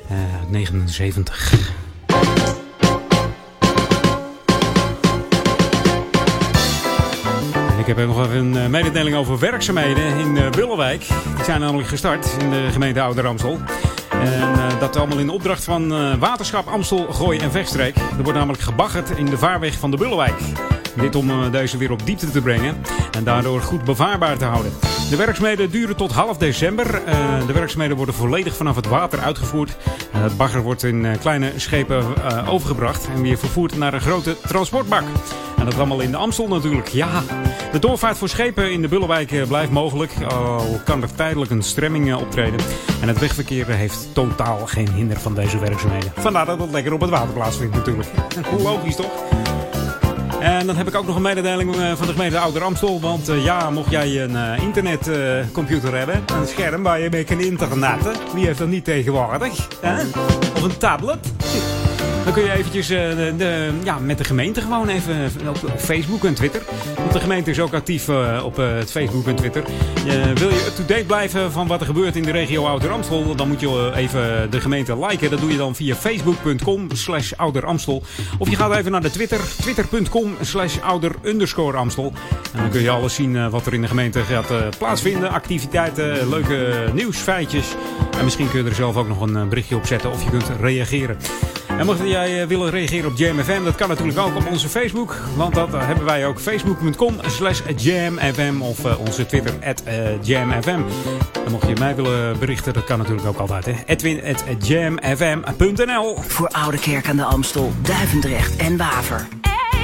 Eh, 79. En ik heb nog even een eh, mededeling over werkzaamheden in Willewijk. Die zijn namelijk gestart in de gemeente Ouder Amstel. En eh, dat allemaal in opdracht van Waterschap Amstel, Gooi en Vechtstreek. Er wordt namelijk gebaggerd in de vaarweg van de Bullewijk. Dit om eh, deze weer op diepte te brengen en daardoor goed bevaarbaar te houden. De werkzaamheden duren tot half december. Eh, de werkzaamheden worden volledig vanaf het water uitgevoerd. En het bagger wordt in eh, kleine schepen eh, overgebracht en weer vervoerd naar een grote transportbak. En dat allemaal in de Amstel natuurlijk. Ja, de doorvaart voor schepen in de Bullewijk eh, blijft mogelijk. Al kan er tijdelijk een stremming eh, optreden. En het wegverkeer heeft totaal geen hinder van deze werkzaamheden. Vandaar dat het lekker op het water plaatsvindt natuurlijk. Logisch toch? En dan heb ik ook nog een mededeling eh, van de gemeente Ouder Amstel. Want eh, ja, mocht jij een eh, internetcomputer hebben, een scherm waar je mee kan internetten. Wie heeft dat niet tegenwoordig? Hè? Of een tablet? Dan kun je eventjes eh, de, ja, met de gemeente gewoon even op, op Facebook en Twitter. Want de gemeente is ook actief eh, op eh, het Facebook en Twitter. Je- wil je up-to-date blijven van wat er gebeurt in de regio Ouder Amstel? Dan moet je eh, even de gemeente liken. Dat doe je dan via facebook.com slash Ouder Amstel. Of je gaat even naar de Twitter. Twitter.com slash Ouder Amstel. En dan kun je alles zien eh, wat er in de gemeente gaat eh, plaatsvinden. Activiteiten, leuke nieuwsfeitjes. En misschien kun je er zelf ook nog een eh, berichtje op zetten of je kunt reageren. En mocht jij eh, willen reageren op Jam FM, dat kan natuurlijk ook op onze Facebook. Want dat eh, hebben wij ook. Facebook.com slash JamFM of eh, onze Twitter at JamFM. En mocht je mij willen berichten, dat kan natuurlijk ook altijd. Hè? Edwin at jamfm.nl Voor Oude Kerk aan de Amstel, Duivendrecht en Waver.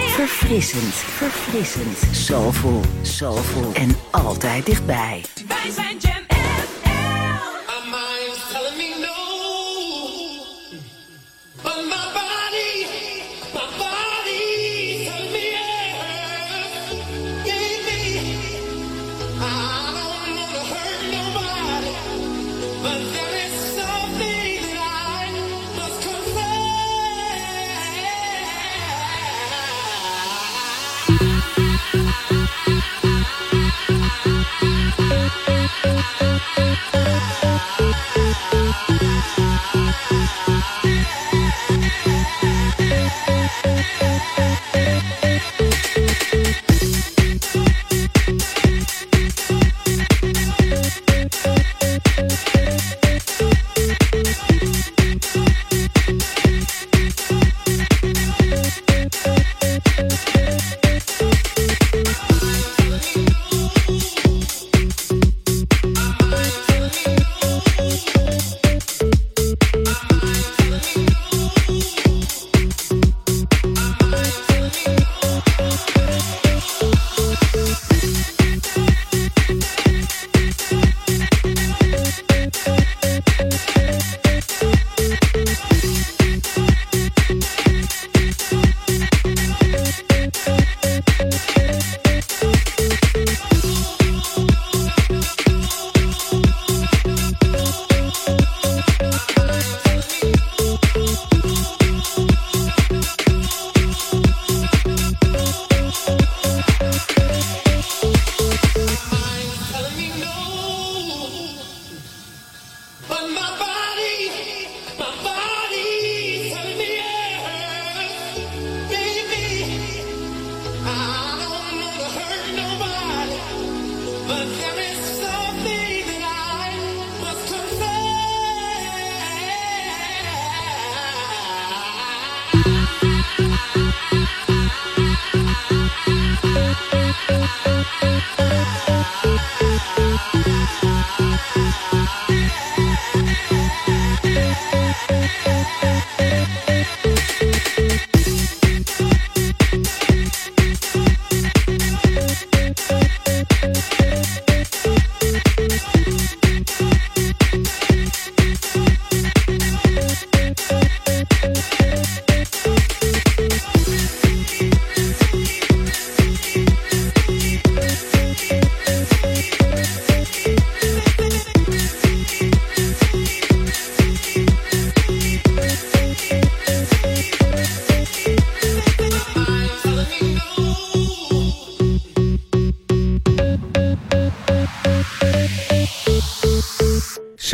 Verfrissend, verfrissend, soulful, soulful en altijd dichtbij. Wij zijn Jam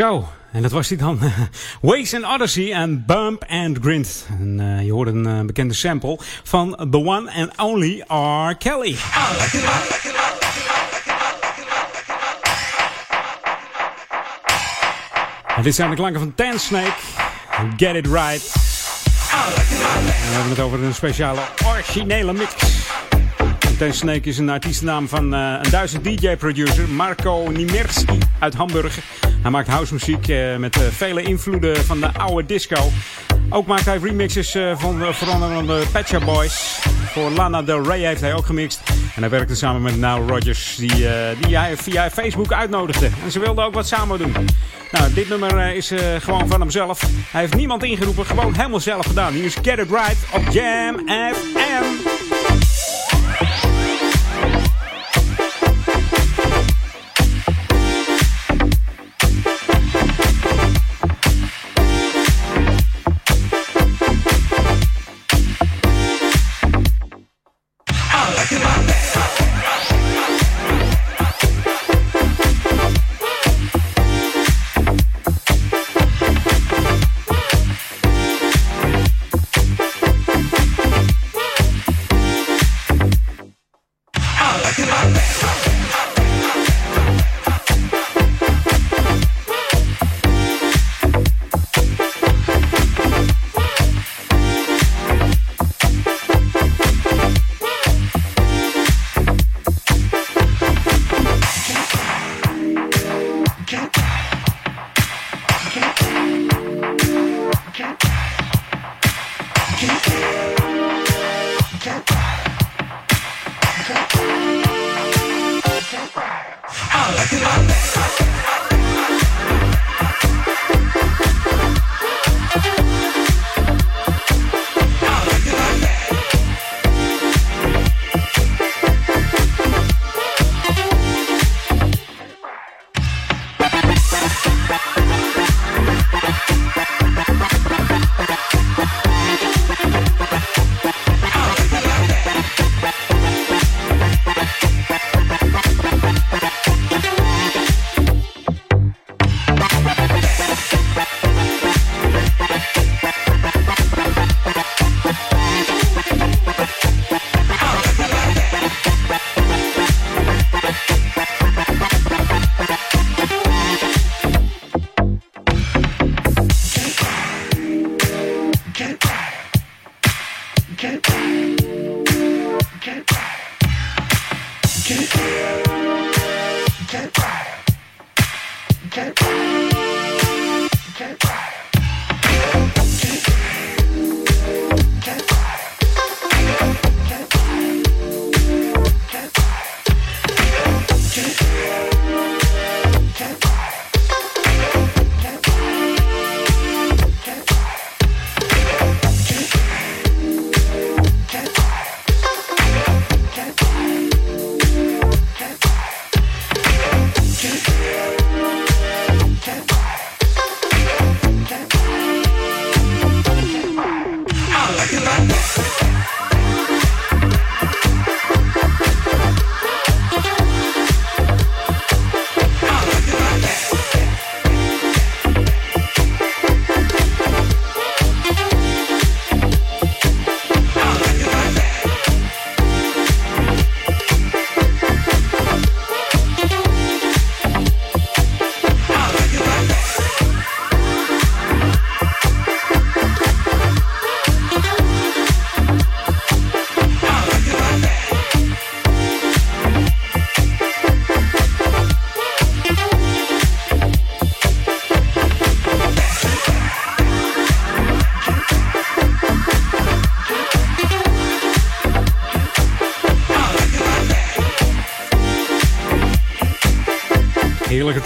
Zo, en dat was hij dan. Waze and Odyssey en Bump and Grind. En, eh, je hoort een eh, bekende sample van The One and Only R. Kelly. En dit zijn de klanken van Ten Snake. Get It Right. En we hebben het over een speciale originele mix. Ten Snake is een artiestennaam van eh, een Duitse DJ-producer, Marco Nimerski uit Hamburg. Hij maakt housemuziek eh, met eh, vele invloeden van de oude disco. Ook maakt hij remixes van uh, vooral de Pet Boys. Voor Lana Del Rey heeft hij ook gemixt. En hij werkte samen met Nile Rodgers, die, die hij via Facebook uitnodigde. En ze wilden ook wat samen doen. Nou, dit nummer is gewoon van hemzelf. Hij heeft niemand ingeroepen, gewoon helemaal zelf gedaan. Hier is Get It Right op Jam FM.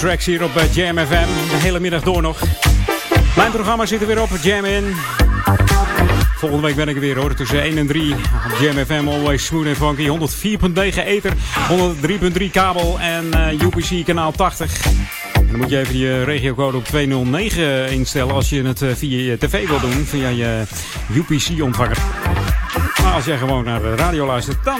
Tracks hier op eh, Jam FM. De hele middag door nog. Mijn programma zit er weer op, Jam In. Volgende week ben ik er weer hoor, tussen 1 en 3 op Jam FM. Always smooth en funky. 104.9 ether, 103.3 kabel en uh, UPC kanaal 80. En dan moet je even je regiocode op 209 instellen als je het uh, via je tv wil doen. Via je UPC-ontvanger. Maar als jij gewoon naar de radio luistert, dan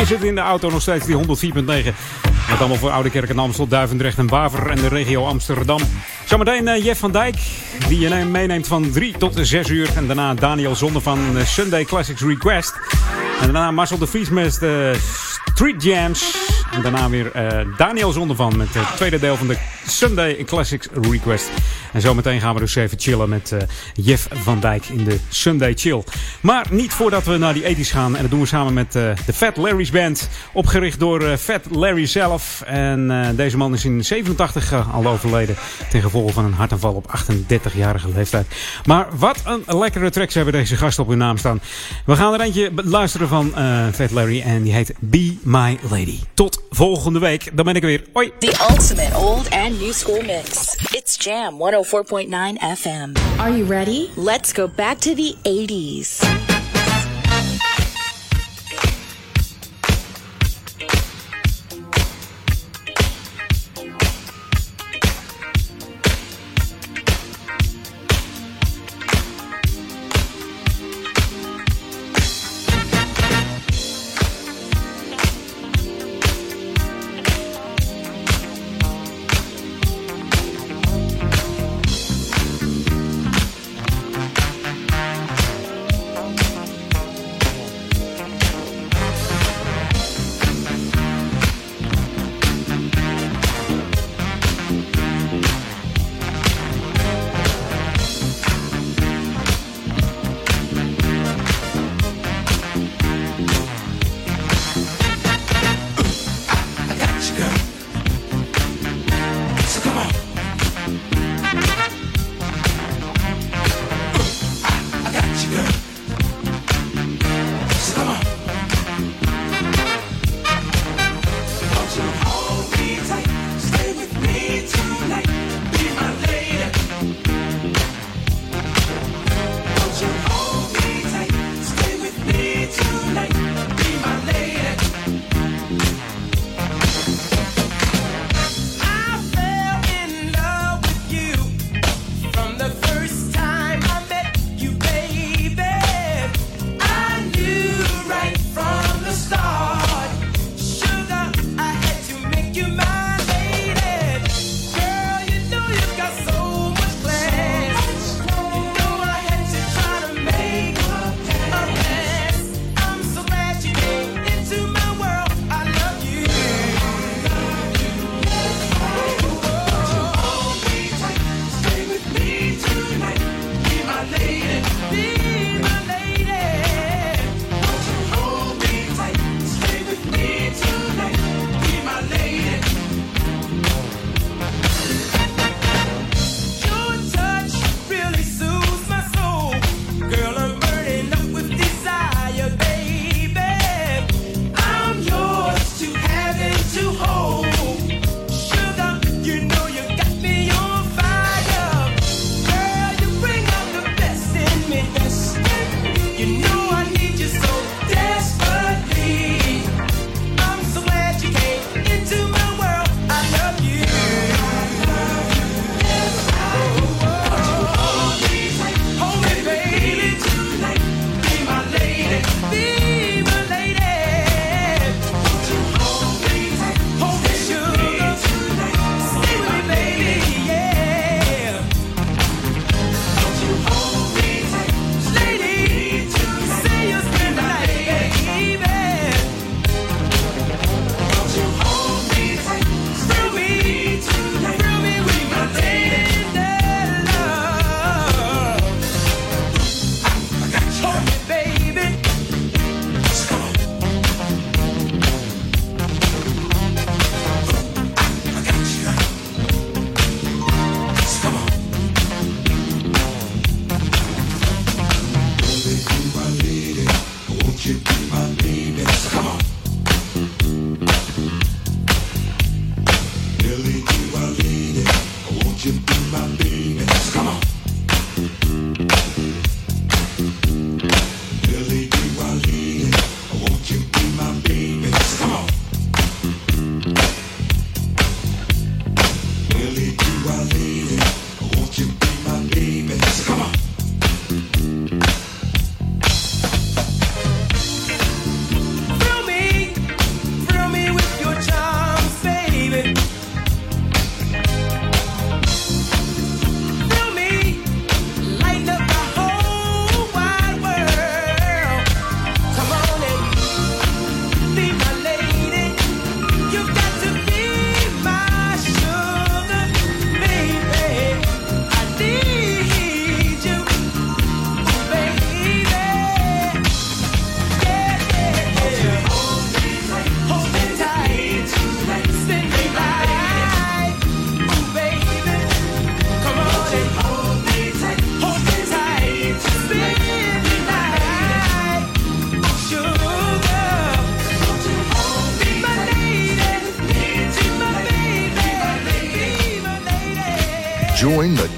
is het in de auto nog steeds die 104.9. Met allemaal voor Oude Kerk en Amstel, Duivendrecht en Waver en de regio Amsterdam. Zometeen uh, Jeff van Dijk, die je meeneemt van 3 tot 6 uur. En daarna Daniel Zonde van uh, Sunday Classics Request. En daarna Marcel de Vries met uh, Street Jams. En daarna weer Daniel Zonde van met het tweede deel van de Sunday Classics Request. En zometeen gaan we dus even chillen met uh, Jeff van Dijk in de Sunday Chill. Maar niet voordat we naar die ethisch gaan. En dat doen we samen met uh, de Fat Larry's Band. Opgericht door uh, Fat Larry zelf. En deze man is in 87 al overleden. Ten gevolge van een hartaanval op 38-jarige leeftijd. Maar wat een lekkere tracks hebben deze gasten op hun naam staan. We gaan er eentje luisteren van Fat Larry. En die heet Be My Lady. Tot volgende week. Dan ben ik er weer. Hoi. The ultimate old and new school mix. It's Jam 104.9 FM. Are you ready? Let's go back to the 80s.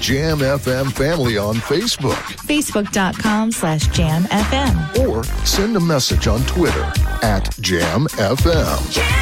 Jam FM family on Facebook Facebook.com slash Jam FM. or send a message on Twitter at Jam FM. Jam